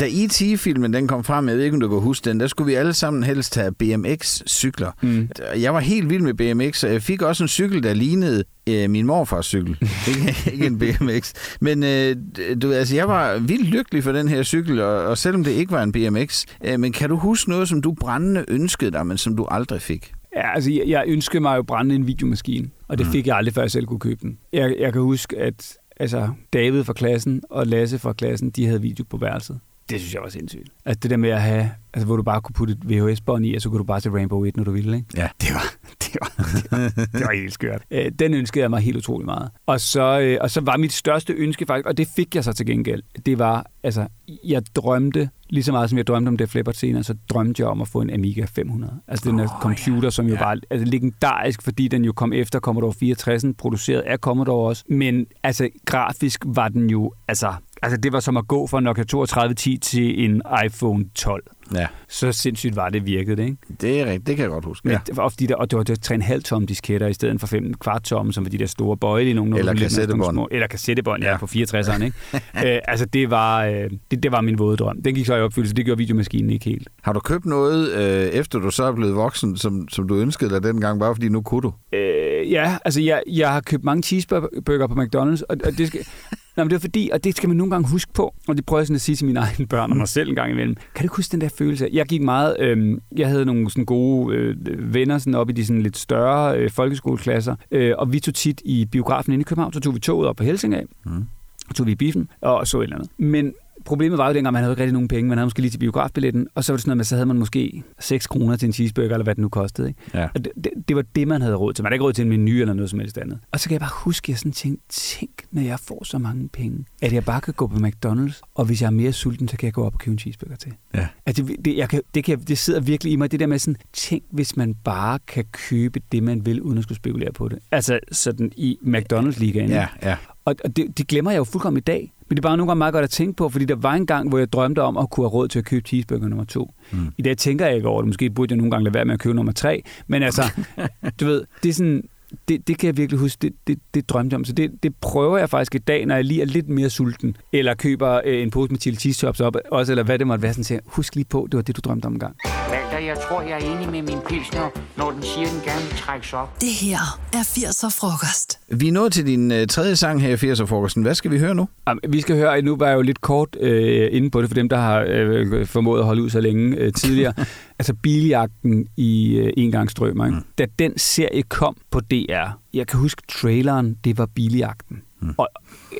Da E.T.-filmen den kom frem, jeg ved ikke, om du kan huske den, der skulle vi alle sammen helst have BMX-cykler. Mm. Jeg var helt vild med BMX, og jeg fik også en cykel, der lignede øh, min morfars cykel. ikke, ikke en BMX. Men øh, du, altså, jeg var vildt lykkelig for den her cykel, og, og selvom det ikke var en BMX. Øh, men kan du huske noget, som du brændende ønskede dig, men som du aldrig fik? Ja, altså, jeg, jeg ønskede mig jo brænde en videomaskine, og det Mm. fik jeg aldrig, før jeg selv kunne købe den. Jeg, jeg kan huske, at altså, David fra klassen og Lasse fra klassen, de havde video på værelset. Det synes jeg var sindssygt. Altså det der med at have, altså hvor du bare kunne putte et VHS-bånd i, og så kunne du bare se Rainbow 1, når du ville, ikke? Ja. Det var, det var, det var, det var helt skørt. Øh, Den ønskede jeg mig helt utrolig meget. Og så, øh, og så var mit største ønske faktisk, og det fik jeg så til gengæld, det var, altså, jeg drømte, lige så meget som jeg drømte om det Flipper senere, så drømte jeg om at få en Amiga 500. Altså den her Åh, computer, som jo Ja. var altså, legendarisk, fordi den jo kom efter Commodore 64, produceret af Commodore også. Men altså, grafisk var den jo, altså, altså det var som at gå fra Nokia 3210 til en iPhone 12. Ja, Så sindssygt var det virkede det, ikke? det er rigtigt. Det kan jeg godt huske. Men Ja. var ofte de der, og det var det 3,5 tom disketter i stedet for 5 kvart tom, som var de der store nogle. Eller nogle lidt kassettebånd. små- Eller kassettebånd, ja, Ja. på 64'eren, ikke? øh, altså, det var, øh, det, det var min våde drøm. Den gik så i opfyldelse, det gjorde videomaskinen ikke helt. Har du købt noget, øh, efter du så er blevet voksen, som, som du ønskede dig dengang, bare fordi nu kunne du? Øh, ja, altså, jeg, jeg har købt mange cheeseburger på McDonald's, og, og det skal... Nå, men det er fordi, og det skal man nogle gange huske på, og det prøver jeg sådan at sige til mine egne børn og mig selv en gang imellem. Kan du huske den der følelse? Jeg gik meget, øh, jeg havde nogle sådan gode øh, venner sådan op i de sådan lidt større øh, folkeskoleklasser, øh, og vi tog tit i biografen inde i København, så tog vi toget op på Helsing af, Mm. og tog vi i biffen og så et eller andet. Men problemet var jo dengang, man havde ikke rigtig nogen penge, man havde måske lige til biografbilletten, og så var det sådan noget med, så havde man måske 6 kroner til en cheeseburger, eller hvad det nu kostede. Ikke? Ja. Og det, det, det, var det, man havde råd til. Man havde ikke råd til en menu eller noget som helst andet. Og så kan jeg bare huske, at jeg sådan tænkte, tænk, når jeg får så mange penge, at jeg bare kan gå på McDonald's, og hvis jeg er mere sulten, så kan jeg gå op og købe en cheeseburger til. Ja. Altså, det, det, jeg kan, det, kan, det sidder virkelig i mig, det der med sådan, tænk, hvis man bare kan købe det, man vil, uden at skulle spekulere på det. Altså sådan i McDonald's-ligaen. Ja, ja. Og, og det, det glemmer jeg jo fuldkommen i dag. Men det er bare nogle gange meget godt at tænke på, fordi der var en gang, hvor jeg drømte om at kunne have råd til at købe cheeseburger nummer to. Mm. I dag tænker jeg ikke over det. Måske burde jeg nogle gange lade være med at købe nummer tre. Men altså, du ved, det er sådan... Det, det kan jeg virkelig huske, det, det, det drømte jeg om. Så det, det prøver jeg faktisk i dag, når jeg lige er lidt mere sulten, eller køber øh, en pose med chili cheese tops op, også, eller hvad det måtte være, sådan siger, husk lige på, det var det, du drømte om en gang. Walter, jeg tror, jeg er enig med min pilsner, når den siger, den gerne vil trækkes op. Det her er 80'er frokost. Vi er nået til din øh, tredje sang her i 80'er-frokosten. Hvad skal vi høre nu? Jamen, Vi skal høre, nu var jeg jo lidt kort øh, inde på det, for dem, der har øh, formået at holde ud så længe øh, tidligere. altså biljagten i øh, En gang strømmer. Ikke? Mm. Da den serie kom på DR, jeg kan huske traileren, det var biljagten. Mm. Og øh,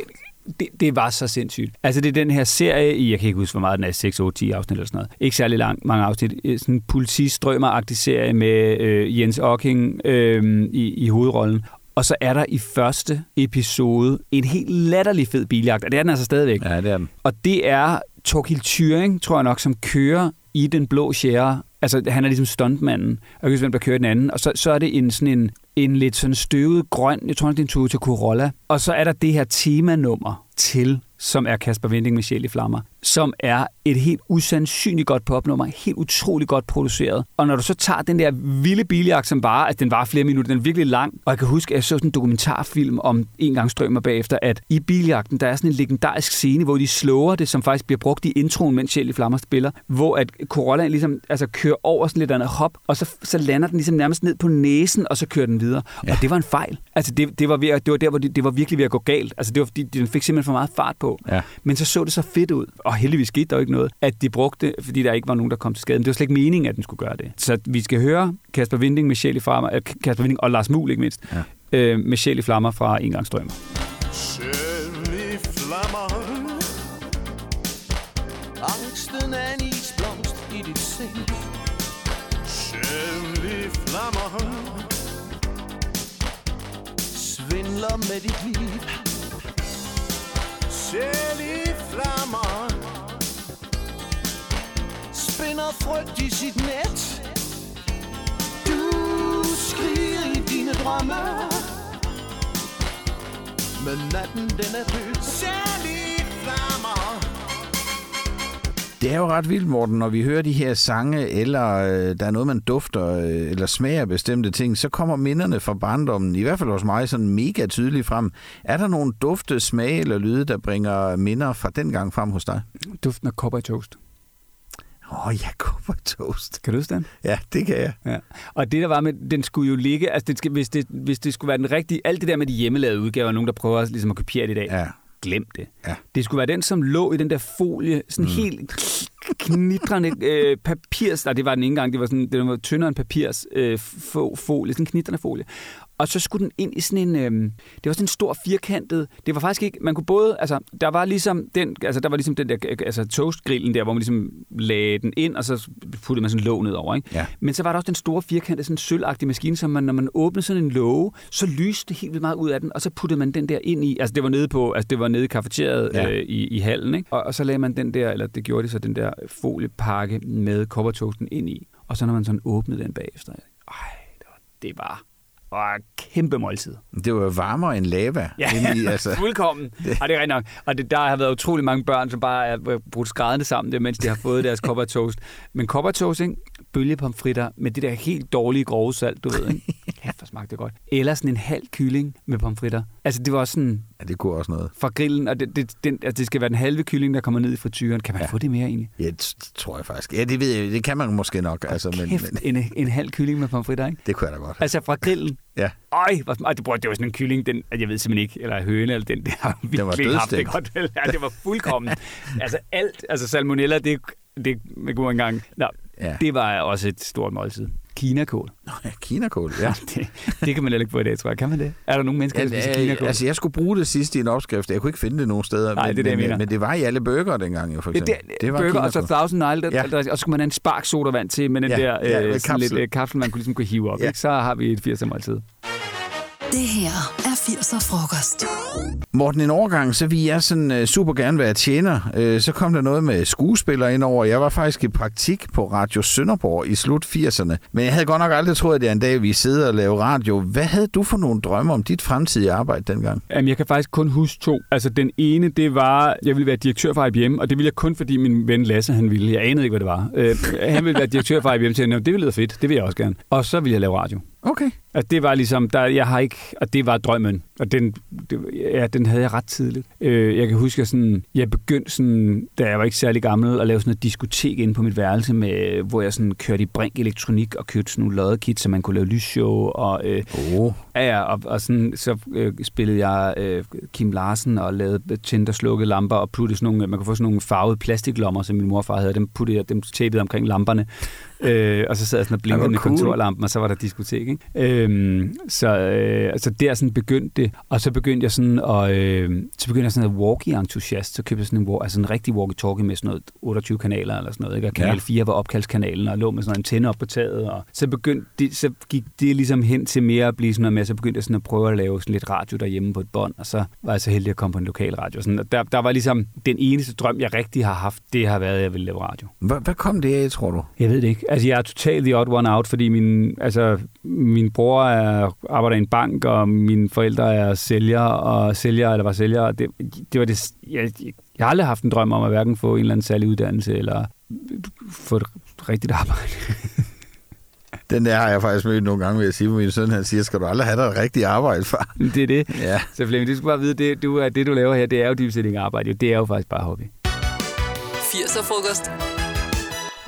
det, det var så sindssygt. Altså det er den her serie, jeg kan ikke huske, hvor meget den er, 6, 8, 10 afsnit eller sådan noget. Ikke særlig lang, mange afsnit. Øh, Sådan en politistrømmer-agtig serie med øh, Jens Ocking øh, i, i hovedrollen. Og så er der i første episode en helt latterlig fed biljagt, og det er den altså stadigvæk. Ja, det er den. Og det er Torkild Thuring, tror jeg nok, som kører i den blå share. Altså, han er ligesom stuntmanden, og jeg kan hvem der kører den anden. Og så, så er det en sådan en, en lidt sådan støvet grøn, jeg tror, det er en Toyota Corolla. Og så er der det her temanummer til, som er Kasper Vinding med Sjæl i Flammer, som er et helt usandsynligt godt popnummer, helt utroligt godt produceret. Og når du så tager den der vilde biljagt, som bare, at den var flere minutter, den er virkelig lang, og jeg kan huske, at jeg så sådan en dokumentarfilm om en gang strømmer bagefter, at i biljagten, der er sådan en legendarisk scene, hvor de slår det, som faktisk bliver brugt i introen, mens Sjæl i Flammer spiller, hvor at Corollaen ligesom altså, kører over sådan lidt en hop, og så, så lander den ligesom nærmest ned på næsen, og så kører den videre. Ja. Og det var en fejl. Altså, det, det, var, ved, det var der, hvor det, det var virkelig ved at gå galt. Altså, det var fordi, den fik simpelthen for meget fart på. Ja. Men så så det så fedt ud, og heldigvis skete der jo ikke noget, at de brugte, fordi der ikke var nogen, der kom til skade. Men det var slet ikke meningen, at den skulle gøre det. Så vi skal høre Kasper Vinding med i Flammer, øh, Kasper Vinding og Lars Muhl ikke mindst, ja. øh, i Flammer fra Engangsstrømmer. Sjældne flammer Angsten er en isblomst i dit sind Sjældne flammer Svindler med dit liv Sjæl i flammer. Spinder frygt i sit net. Du skriger i dine drømme. Men natten den er død. Sjæl i flammer. Det er jo ret vildt, Morten, når vi hører de her sange, eller øh, der er noget, man dufter, øh, eller smager bestemte ting, så kommer minderne fra barndommen, i hvert fald hos mig, sådan mega tydeligt frem. Er der nogle dufte, smage eller lyde, der bringer minder fra den gang frem hos dig? Duften af cowboy toast. Åh, oh, ja, cowboy toast. Kan du huske den? Ja, det kan jeg. Ja. Og det der var med, den skulle jo ligge, altså det skal, hvis, det, hvis det skulle være den rigtige, alt det der med de hjemmelavede udgaver, nogen der prøver ligesom at kopiere det i dag, Ja. Glem det. Ja. Det skulle være den, som lå i den der folie, sådan mm. helt knitrende øh, papirs, nej, det var den ikke engang, det var, sådan, det var tyndere end papirs øh, fo, folie, sådan en knitrende folie. Og så skulle den ind i sådan en, øh, det var sådan en stor firkantet, det var faktisk ikke, man kunne både, altså, der var ligesom den, altså, der var ligesom den der, altså, toastgrillen der, hvor man ligesom lagde den ind, og så puttede man sådan låg ned over, ikke? Ja. Men så var der også den store firkantede, sådan sølvagtige maskine, som man, når man åbnede sådan en låge, så lyste det helt vildt meget ud af den, og så puttede man den der ind i, altså det var nede på, altså det var nede i kafeteriet Ja. ja. øh, i, i hallen, ikke? Og, og, så lagde man den der, eller det gjorde de så, den der foliepakke med koppertoasten ind i, og så når man sådan åbnede den bagefter, ej, det var, det var, et kæmpe måltid. Det var jo varmere end lava. Ja, indeni, altså. fuldkommen. Og det er rigtigt nok. Og det, der har været utrolig mange børn, som bare er brudt skrædende sammen, det, mens de har fået deres kopper toast. Men kopper toast, ikke? bølgepomfritter med det der helt dårlige grove salt, du ved. Ikke? Smagte det godt. Eller sådan en halv kylling med pomfritter. Altså, det var også sådan Ja, det kunne også noget. fra grillen, og det, det, den, altså, det skal være den halve kylling, der kommer ned i frityren. Kan man Ja. få det mere egentlig? Ja, det tror jeg faktisk. Ja, det ved jeg. Det kan man måske nok. Altså, men, Kæft, men en, en halv kylling med pomfritter, ikke? det kunne jeg da godt. Altså fra grillen. Ja. Øj, hvor, og det, det var sådan en kylling, den, jeg ved simpelthen ikke, eller høne, eller den, det har Den var haft det godt. Ja, det var fuldkommen. altså alt, altså salmonella, det, det med god engang. Nå, ja. det var også et stort måltid. Kinakål. Nå, ja, kinakål, ja. Det, det kan man heller ikke få i dag, tror jeg. Kan man det? Er der nogen mennesker, der spiser Ja, kinakål? altså, jeg skulle bruge det sidst i en opskrift. Jeg kunne ikke finde det nogen steder. Nej, men, det er det, jeg men, mener. men det var i alle burger dengang, jo, for Ja, eksempel. det, det var burger, og så kinakål. Thousand Island, Ja. ja. og så skulle man have en spark sodavand til med den Ja, der ja, øh, sådan lidt kapsel. øh, kapsel, man kunne ligesom kunne hive op. Ja. Ja. Ikke? Så har vi et 80'er måltid. Det her er 80'er frokost. Morten, en overgang, så ville jeg sådan uh, super gerne være tjener. Uh, så kom der noget med skuespillere ind over. Jeg var faktisk i praktik på Radio Sønderborg i slut 80'erne. Men jeg havde godt nok aldrig troet, at det er en dag, vi sidder og laver radio. Hvad havde du for nogle drømme om dit fremtidige arbejde dengang? Jamen, jeg kan faktisk kun huske to. Altså, den ene, det var, jeg ville være direktør for IBM, og det ville jeg kun, fordi min ven Lasse, han ville. Jeg anede ikke, hvad det var. Øh, han ville være direktør for IBM, så jeg det lyder fedt, det vil jeg også gerne. Og så ville jeg lave radio. Okay. Altså, det var ligesom, der, jeg har ikke, og det var drømmen, og den, det, ja, den havde jeg ret tidligt. Øh, jeg kan huske, at sådan, jeg begyndte, sådan, da jeg var ikke særlig gammel, at lave sådan et diskotek inde på mit værelse, med, hvor jeg sådan kørte i brink elektronik og købte sådan nogle lodderkit, så man kunne lave lysshow, og øh, Oh. Ja, ja, og, og sådan, så øh, spillede jeg øh, Kim Larsen og lavede tændte og slukkede lamper og puttede sådan nogle, man kunne få sådan nogle farvede plastiklommer, som min morfar havde, dem puttede jeg, dem tapede omkring lamperne. Øh, og så sad jeg sådan og blinkede hvor med cool. kontorlampen, og så var der diskotek. Ikke? Øhm, så, øh, altså der sådan begyndte det, og så begyndte jeg sådan at, øh, så begyndte jeg sådan at walkie-entusiast, så købte jeg sådan en, altså en rigtig walkie-talkie med sådan noget 28 kanaler eller sådan noget, ikke? og kanal Ja. 4 var opkaldskanalen, og lå med sådan en antenne op på taget, og så, begyndte det, så gik det ligesom hen til mere at blive sådan noget med, så begyndte jeg sådan at prøve at lave sådan lidt radio derhjemme på et bånd, og så var jeg så heldig at komme på en lokal radio. Sådan, og der, der var ligesom den eneste drøm, jeg rigtig har haft, det har været, at jeg ville lave radio. Hvad, hvad kom det af, tror du? Jeg ved det ikke. Altså, jeg er totalt the odd one out, fordi min, altså, min bror er, arbejder i en bank, og mine forældre er sælger, og sælger, eller var sælger. og Det, det var det, jeg, jeg har aldrig haft en drøm om at hverken få en eller anden særlig uddannelse, eller få et rigtigt arbejde. Den der har jeg faktisk mødt nogle gange, vil jeg sige, hvor min søn han siger, skal du aldrig have dig et rigtigt arbejde, far? det er det. Ja. Så Flemming, du skal bare vide, det, du, er- det du laver her, det er jo dybest set ikke arbejde. Jo. Det er jo faktisk bare hobby. 80'er frokost.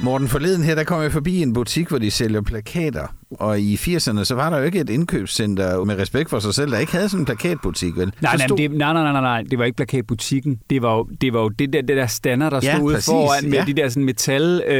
Morten, forleden her, der kom jeg forbi en butik, hvor de sælger plakater. Og i 80'erne, så var der jo ikke et indkøbscenter med respekt for sig selv, der ikke havde sådan en plakatbutik, vel? Nej, nej, stod- det, nej, nej, nej, nej, det var ikke plakatbutikken. Det var jo det, var jo det, der, det der stander, der Ja, stod ude foran med ja. de der sådan metal, øh,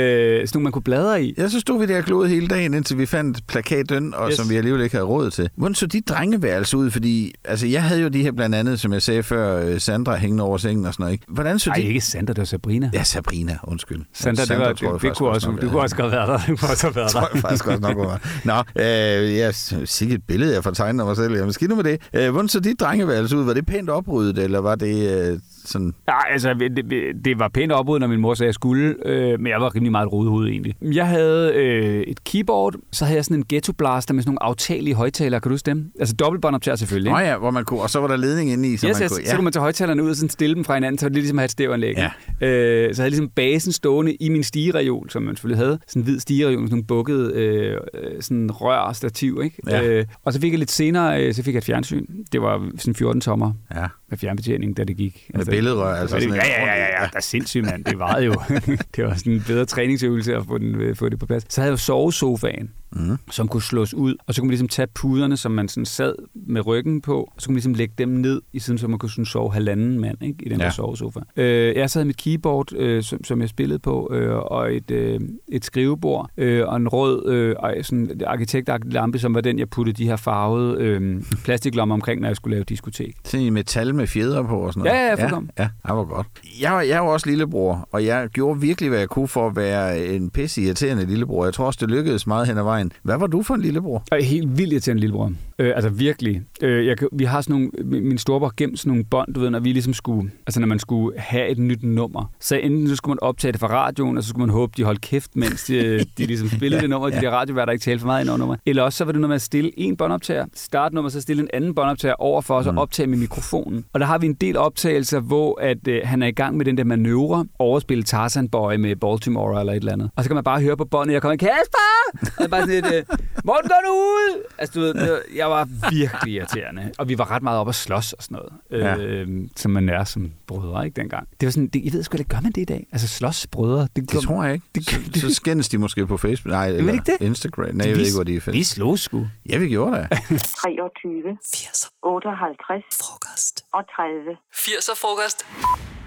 sådan nogle, man kunne bladre i. Ja, så stod vi der og gloede hele dagen, indtil vi fandt plakatdøn, og Yes. som vi alligevel ikke havde råd til. Hvordan så de drengeværelse ud? Fordi altså, jeg havde jo de her blandt andet, som jeg sagde før, øh, Sandra hængende over sengen og sådan noget. Ikke? Hvordan så Nej, de... ikke Sandra, det var Sabrina. Ja, Sabrina, undskyld. Sandra, det, var, tror det, jeg det, faktisk kunne også, du kunne også godt være der. Du kunne også have været tror jeg der. faktisk også nok var. Nå, øh, jeg sikkert et billede, jeg får tegnet af mig selv. Jamen, skidt nu med det. Øh, hvordan så dit drengeværelse ud? Var det pænt opryddet, eller var det øh, sådan... Nej, altså, det, det, var pænt opud, når min mor sagde, at jeg skulle, øh, men jeg var rimelig meget et rodehoved egentlig. Jeg havde øh, et keyboard, så havde jeg sådan en ghetto blaster med sådan nogle aftagelige højtalere, kan du huske dem? Altså dobbeltbåndoptager selvfølgelig. Nå ja, hvor man kunne, og så var der ledning inde i, så Yes, man yes. kunne... Så kunne man tage højtalerne ud og sådan stille dem fra hinanden, så det ligesom at have et stævanlæg. Ja. Øh, så havde jeg ligesom basen stående i min stigereol, som man selvfølgelig havde. Sådan en hvid stigereol med sådan nogle bukkede øh, øh, sådan rør og stativ. Ikke? Ja. Øh, og så fik jeg lidt senere, øh, så fik jeg et fjernsyn. Det var sådan 14 tommer Ja, med fjernbetjening, da det gik. med billedrør. Altså ja, sådan ja, ja, ja, ja, der er sindssygt, mand. Det var jo. det var sådan en bedre træningsøvelse at få, den, få det på plads. Så havde jeg jo sovesofaen, Mhm. som kunne slås ud, og så kunne man ligesom tage puderne, som man sådan sad med ryggen på, og så kunne man ligesom lægge dem ned, i siden så man kunne sådan sove halvanden mand ikke, i den ja. Der sovesofa. Øh, jeg sad med mit keyboard, øh, som, som jeg spillede på, øh, og et, øh, et skrivebord, øh, og en rød øh, sådan arkitektagtig lampe, som var den, jeg puttede de her farvede øh, plastiklommer omkring, når jeg skulle lave diskotek. Sådan i metal med fjeder på og sådan noget. Ja, ja, fuldkommen. Ja, ja, det var godt. Jeg, var- jeg jo også lillebror, og jeg gjorde virkelig, hvad jeg kunne for at være en pisse irriterende lillebror. Jeg tror også, det lykkedes meget hen ad vejen. Hvad var du for en lillebror? Og helt vildt en lillebror. Øh, altså virkelig. Øh, jeg, vi har sådan nogle, min storebror gemt sådan nogle bånd, du ved, når vi ligesom skulle, altså når man skulle have et nyt nummer. Så enten så skulle man optage det fra radioen, og så skulle man håbe, de holdt kæft, mens de, de ligesom spillede det nummer, ja. de der radioværter ikke talte for meget ind over nummer. Eller også så var det noget med at stille en båndoptager, starte nummer, så stille en anden båndoptager over for os og optage med mikrofonen. Og der har vi en del optagelser, hvor at, øh, han er i gang med den der manøvre, overspille Tarzan Boy med Baltimore eller et eller andet. Og så kan man bare høre på båndet, jeg kommer Kasper! Og er bare sådan lidt, øh, Morten, gå nu ud! Altså, du ved, jeg var virkelig irriterende. Og vi var ret meget op at slås og sådan noget. Ja. Øh, som man er som brødre, ikke dengang. Det var sådan, det, jeg ved sgu da, gør man det i dag? Altså slås brødre. Det, Det tror jeg ikke. Det- Det, så, så skændes de måske på Facebook. Nej, eller ikke det? Instagram. Nej, jeg ved ikke, hvor de er Vi fedt. slog sgu. Ja, vi gjorde det. 23, 80'er 58 frokost. og 30. 80'er frokost.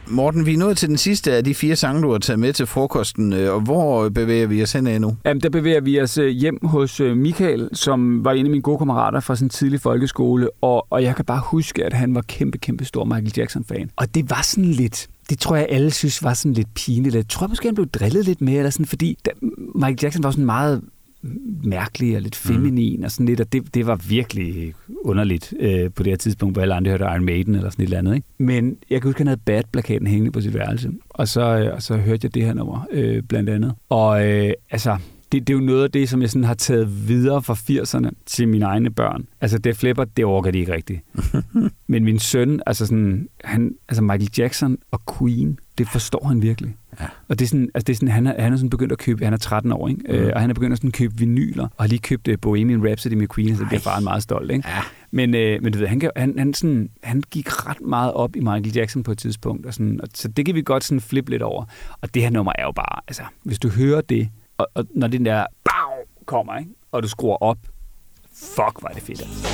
Morten, vi er nået til den sidste af de fire sange, du har taget med til frokosten. Øh, og hvor bevæger vi os hen nu? Jamen, der bevæger vi os øh, hjem hos øh, Michael, som var en af mine gode kammerater fra sin tidlige folkeskole, og, og jeg kan bare huske, at han var kæmpe, kæmpe stor Michael Jackson-fan. Og det var sådan lidt, det tror jeg alle synes var sådan lidt pinligt. Jeg tror måske, han blev drillet lidt mere, eller sådan, fordi da, Michael Jackson var sådan meget mærkelig og lidt feminin mm. og sådan lidt, og det, det var virkelig underligt øh, på det her tidspunkt, hvor alle andre hørte Iron Maiden eller sådan et eller andet. Ikke? Men jeg kan huske, at han havde Bad-plakaten hængende på sit værelse, og så, øh, og så hørte jeg det her nummer øh, blandt andet. Og øh, altså, det, det er jo noget af det, som jeg sådan har taget videre fra 80'erne til mine egne børn. Altså, det flipper, det orker de ikke rigtigt. Men min søn, altså sådan, han, altså Michael Jackson og Queen, det forstår han virkelig. Ja. Og det er sådan, altså det er sådan, han, er, han er sådan begyndt at købe, han er 13 år, ikke? Mm. Øh, og han er begyndt at sådan købe vinyler, og har lige købt uh, Bohemian Rhapsody med Queen, så det bliver faren meget stolt, ikke? Ja. Men, øh, men du ved, han, kan- han, han, sådan, han gik ret meget op i Michael Jackson på et tidspunkt, og sådan, og, så det kan vi godt sådan flippe lidt over. Og det her nummer er jo bare, altså, hvis du hører det, og, og når den der bag kommer, ikke? og du skruer op, fuck, var det fedt. Altså.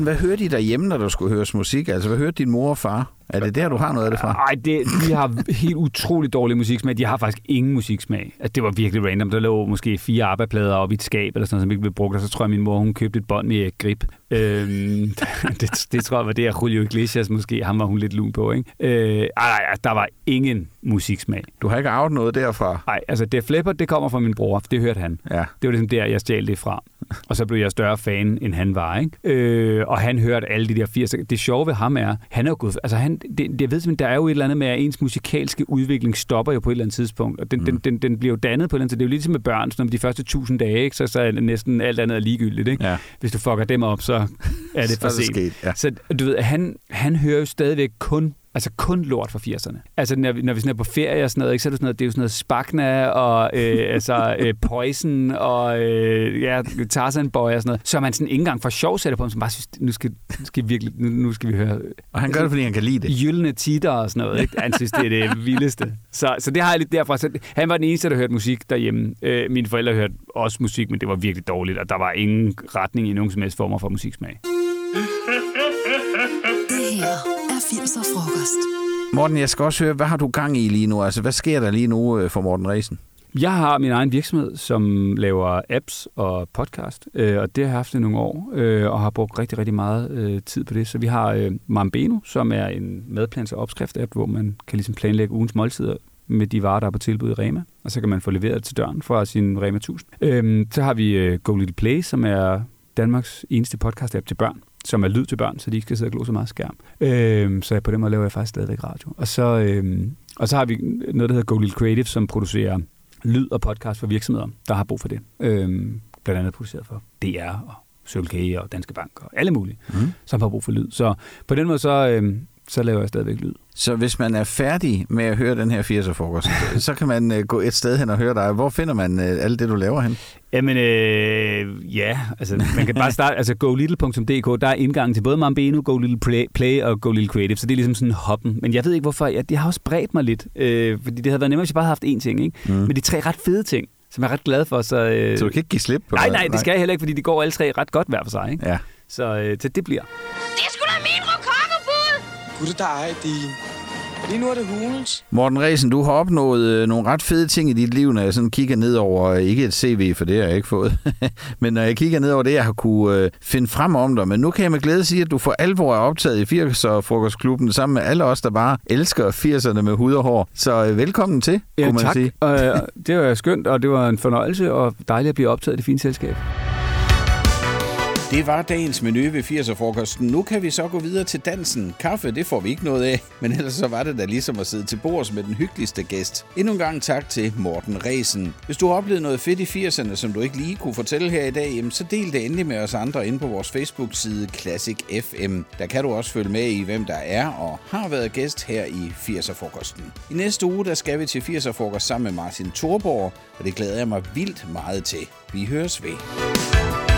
Morten, hvad hørte I derhjemme, når der skulle høres musik? Altså, hvad hørte din mor og far? Er det der, du har noget af det fra? Ej, det, de har helt utroligt dårlig musiksmag. De har faktisk ingen musiksmag. Altså, det var virkelig random. Der lå måske fire ABBA-plader oppe i et skab, eller sådan noget, som ikke blev brugt. Og så tror jeg, min mor hun købte et bånd med grip. Øhm, det, det, tror jeg var det, at Julio Iglesias måske, ham var hun lidt lun på. Ikke? Øh, ej, der var ingen musiksmag. Du har ikke arvet noget derfra? Nej, altså det Flipper, det kommer fra min bror. Det hørte han. Ja. Det var ligesom der, jeg stjal det fra. Og så blev jeg større fan, end han var. Ikke? Øh, og han hørte alle de der 80. Det sjove ved ham er, han er jo gået... Altså han, det, det, jeg ved simpelthen, der er jo et eller andet med, at ens musikalske udvikling stopper jo på et eller andet tidspunkt. Og den, mm. den, den, den bliver jo dannet på et eller andet Det er jo ligesom med børn, sådan om de første tusind dage, ikke? Så, så er næsten alt andet er ligegyldigt. Ikke? Ja. Hvis du fucker dem op, så er det for er det sent. sket, ja. Så du ved, han, han hører jo stadigvæk kun Altså kun lort fra 80'erne. Altså når vi, når vi sådan er på ferie og sådan noget, ikke, så er det, sådan noget, det er jo sådan noget Spagna og øh, altså, øh, Poison og øh, ja, Tarzan Boy og sådan noget. Så er man sådan ikke engang for sjov sætter på ham, som bare synes, nu skal, nu skal, vi virkelig, nu, nu skal vi høre Og han gør det, fordi han kan lide det. gyldne titter og sådan noget. Ikke? Han synes, det er det vildeste. Så, så det har jeg lidt derfra. Så han var den eneste, der hørte musik derhjemme. Øh, mine forældre hørte også musik, men det var virkelig dårligt, og der var ingen retning i nogen som helst former for musiksmag. Er 80'er frokost. Morten, jeg skal også høre, hvad har du gang i lige nu? Altså, hvad sker der lige nu øh, for Morten Resen? Jeg har min egen virksomhed, som laver apps og podcast, øh, og det har jeg haft i nogle år, øh, og har brugt rigtig, rigtig meget øh, tid på det. Så vi har øh, Mambeno, som er en madplans- og opskrift-app, hvor man kan ligesom planlægge ugens måltider med de varer, der er på tilbud i Rema, og så kan man få leveret til døren fra sin Rema 1000. Øh, så har vi øh, Go Little Play, som er Danmarks eneste podcast-app til børn, som er lyd til børn, så de ikke skal sidde og glo så meget skærm. Øh, så på den måde laver jeg faktisk stadigvæk radio. Og så, øh, og så har vi noget, der hedder Go Little Creative, som producerer lyd og podcast for virksomheder, der har brug for det. Øhm, blandt andet produceret for DR og K og Danske Bank og alle mulige, Mm. som har brug for lyd. Så på den måde, så, øhm, så laver jeg stadigvæk lyd. Så hvis man er færdig med at høre den her 80'er-frokost, så kan man øh, gå et sted hen og høre dig. Hvor finder man øh, alt det, du laver hen? Jamen, øh, ja, altså man kan bare starte, altså golittle.dk, der er indgangen til både Mambeno, Go Little Play, Play og Go Little Creative, så det er ligesom sådan hoppen. Men jeg ved ikke hvorfor, jeg, det har også bredt mig lidt, øh, fordi det havde været nemmere, hvis jeg bare havde haft én ting, ikke? Mm. Men de tre ret fede ting, som jeg er ret glad for, så... Øh, Så du kan ikke give slip på nej, nej, det skal jeg heller ikke, fordi de går alle tre ret godt hver for sig, ikke? Ja. Så, øh, så det bliver. Det er sgu da min rokokobud! Gud, der er din. Lige nu er det hulens. Morten Resen, du har opnået øh, nogle ret fede ting i dit liv, når jeg sådan kigger ned over, øh, ikke et CV, for det har jeg ikke fået, men når jeg kigger ned over det, jeg har kunne øh, finde frem om dig. Men nu kan jeg med glæde sige, at du for alvor er optaget i 80'er Frokostklubben, sammen med alle os, der bare elsker 80'erne med hud og hår. Så øh, velkommen til, Ja, kunne man tak. sige. Øh, det var skønt, og det var en fornøjelse, og dejligt at blive optaget i det fine selskab. Det var dagens menu ved 80'er-frokosten. Nu kan vi så gå videre til dansen. Kaffe, det får vi ikke noget af, men ellers så var det da ligesom at sidde til bords med den hyggeligste gæst. Endnu en gang tak til Morten Resen. Hvis du har oplevet noget fedt i 80'erne, som du ikke lige kunne fortælle her i dag, jamen så del det endelig med os andre inde på vores Facebook-side Classic FM. Der kan du også følge med i, hvem der er og har været gæst her i 80'er-frokosten. I næste uge, der skal vi til 80'er-frokost sammen med Martin Thorborg, og det glæder jeg mig vildt meget til. Vi høres ved.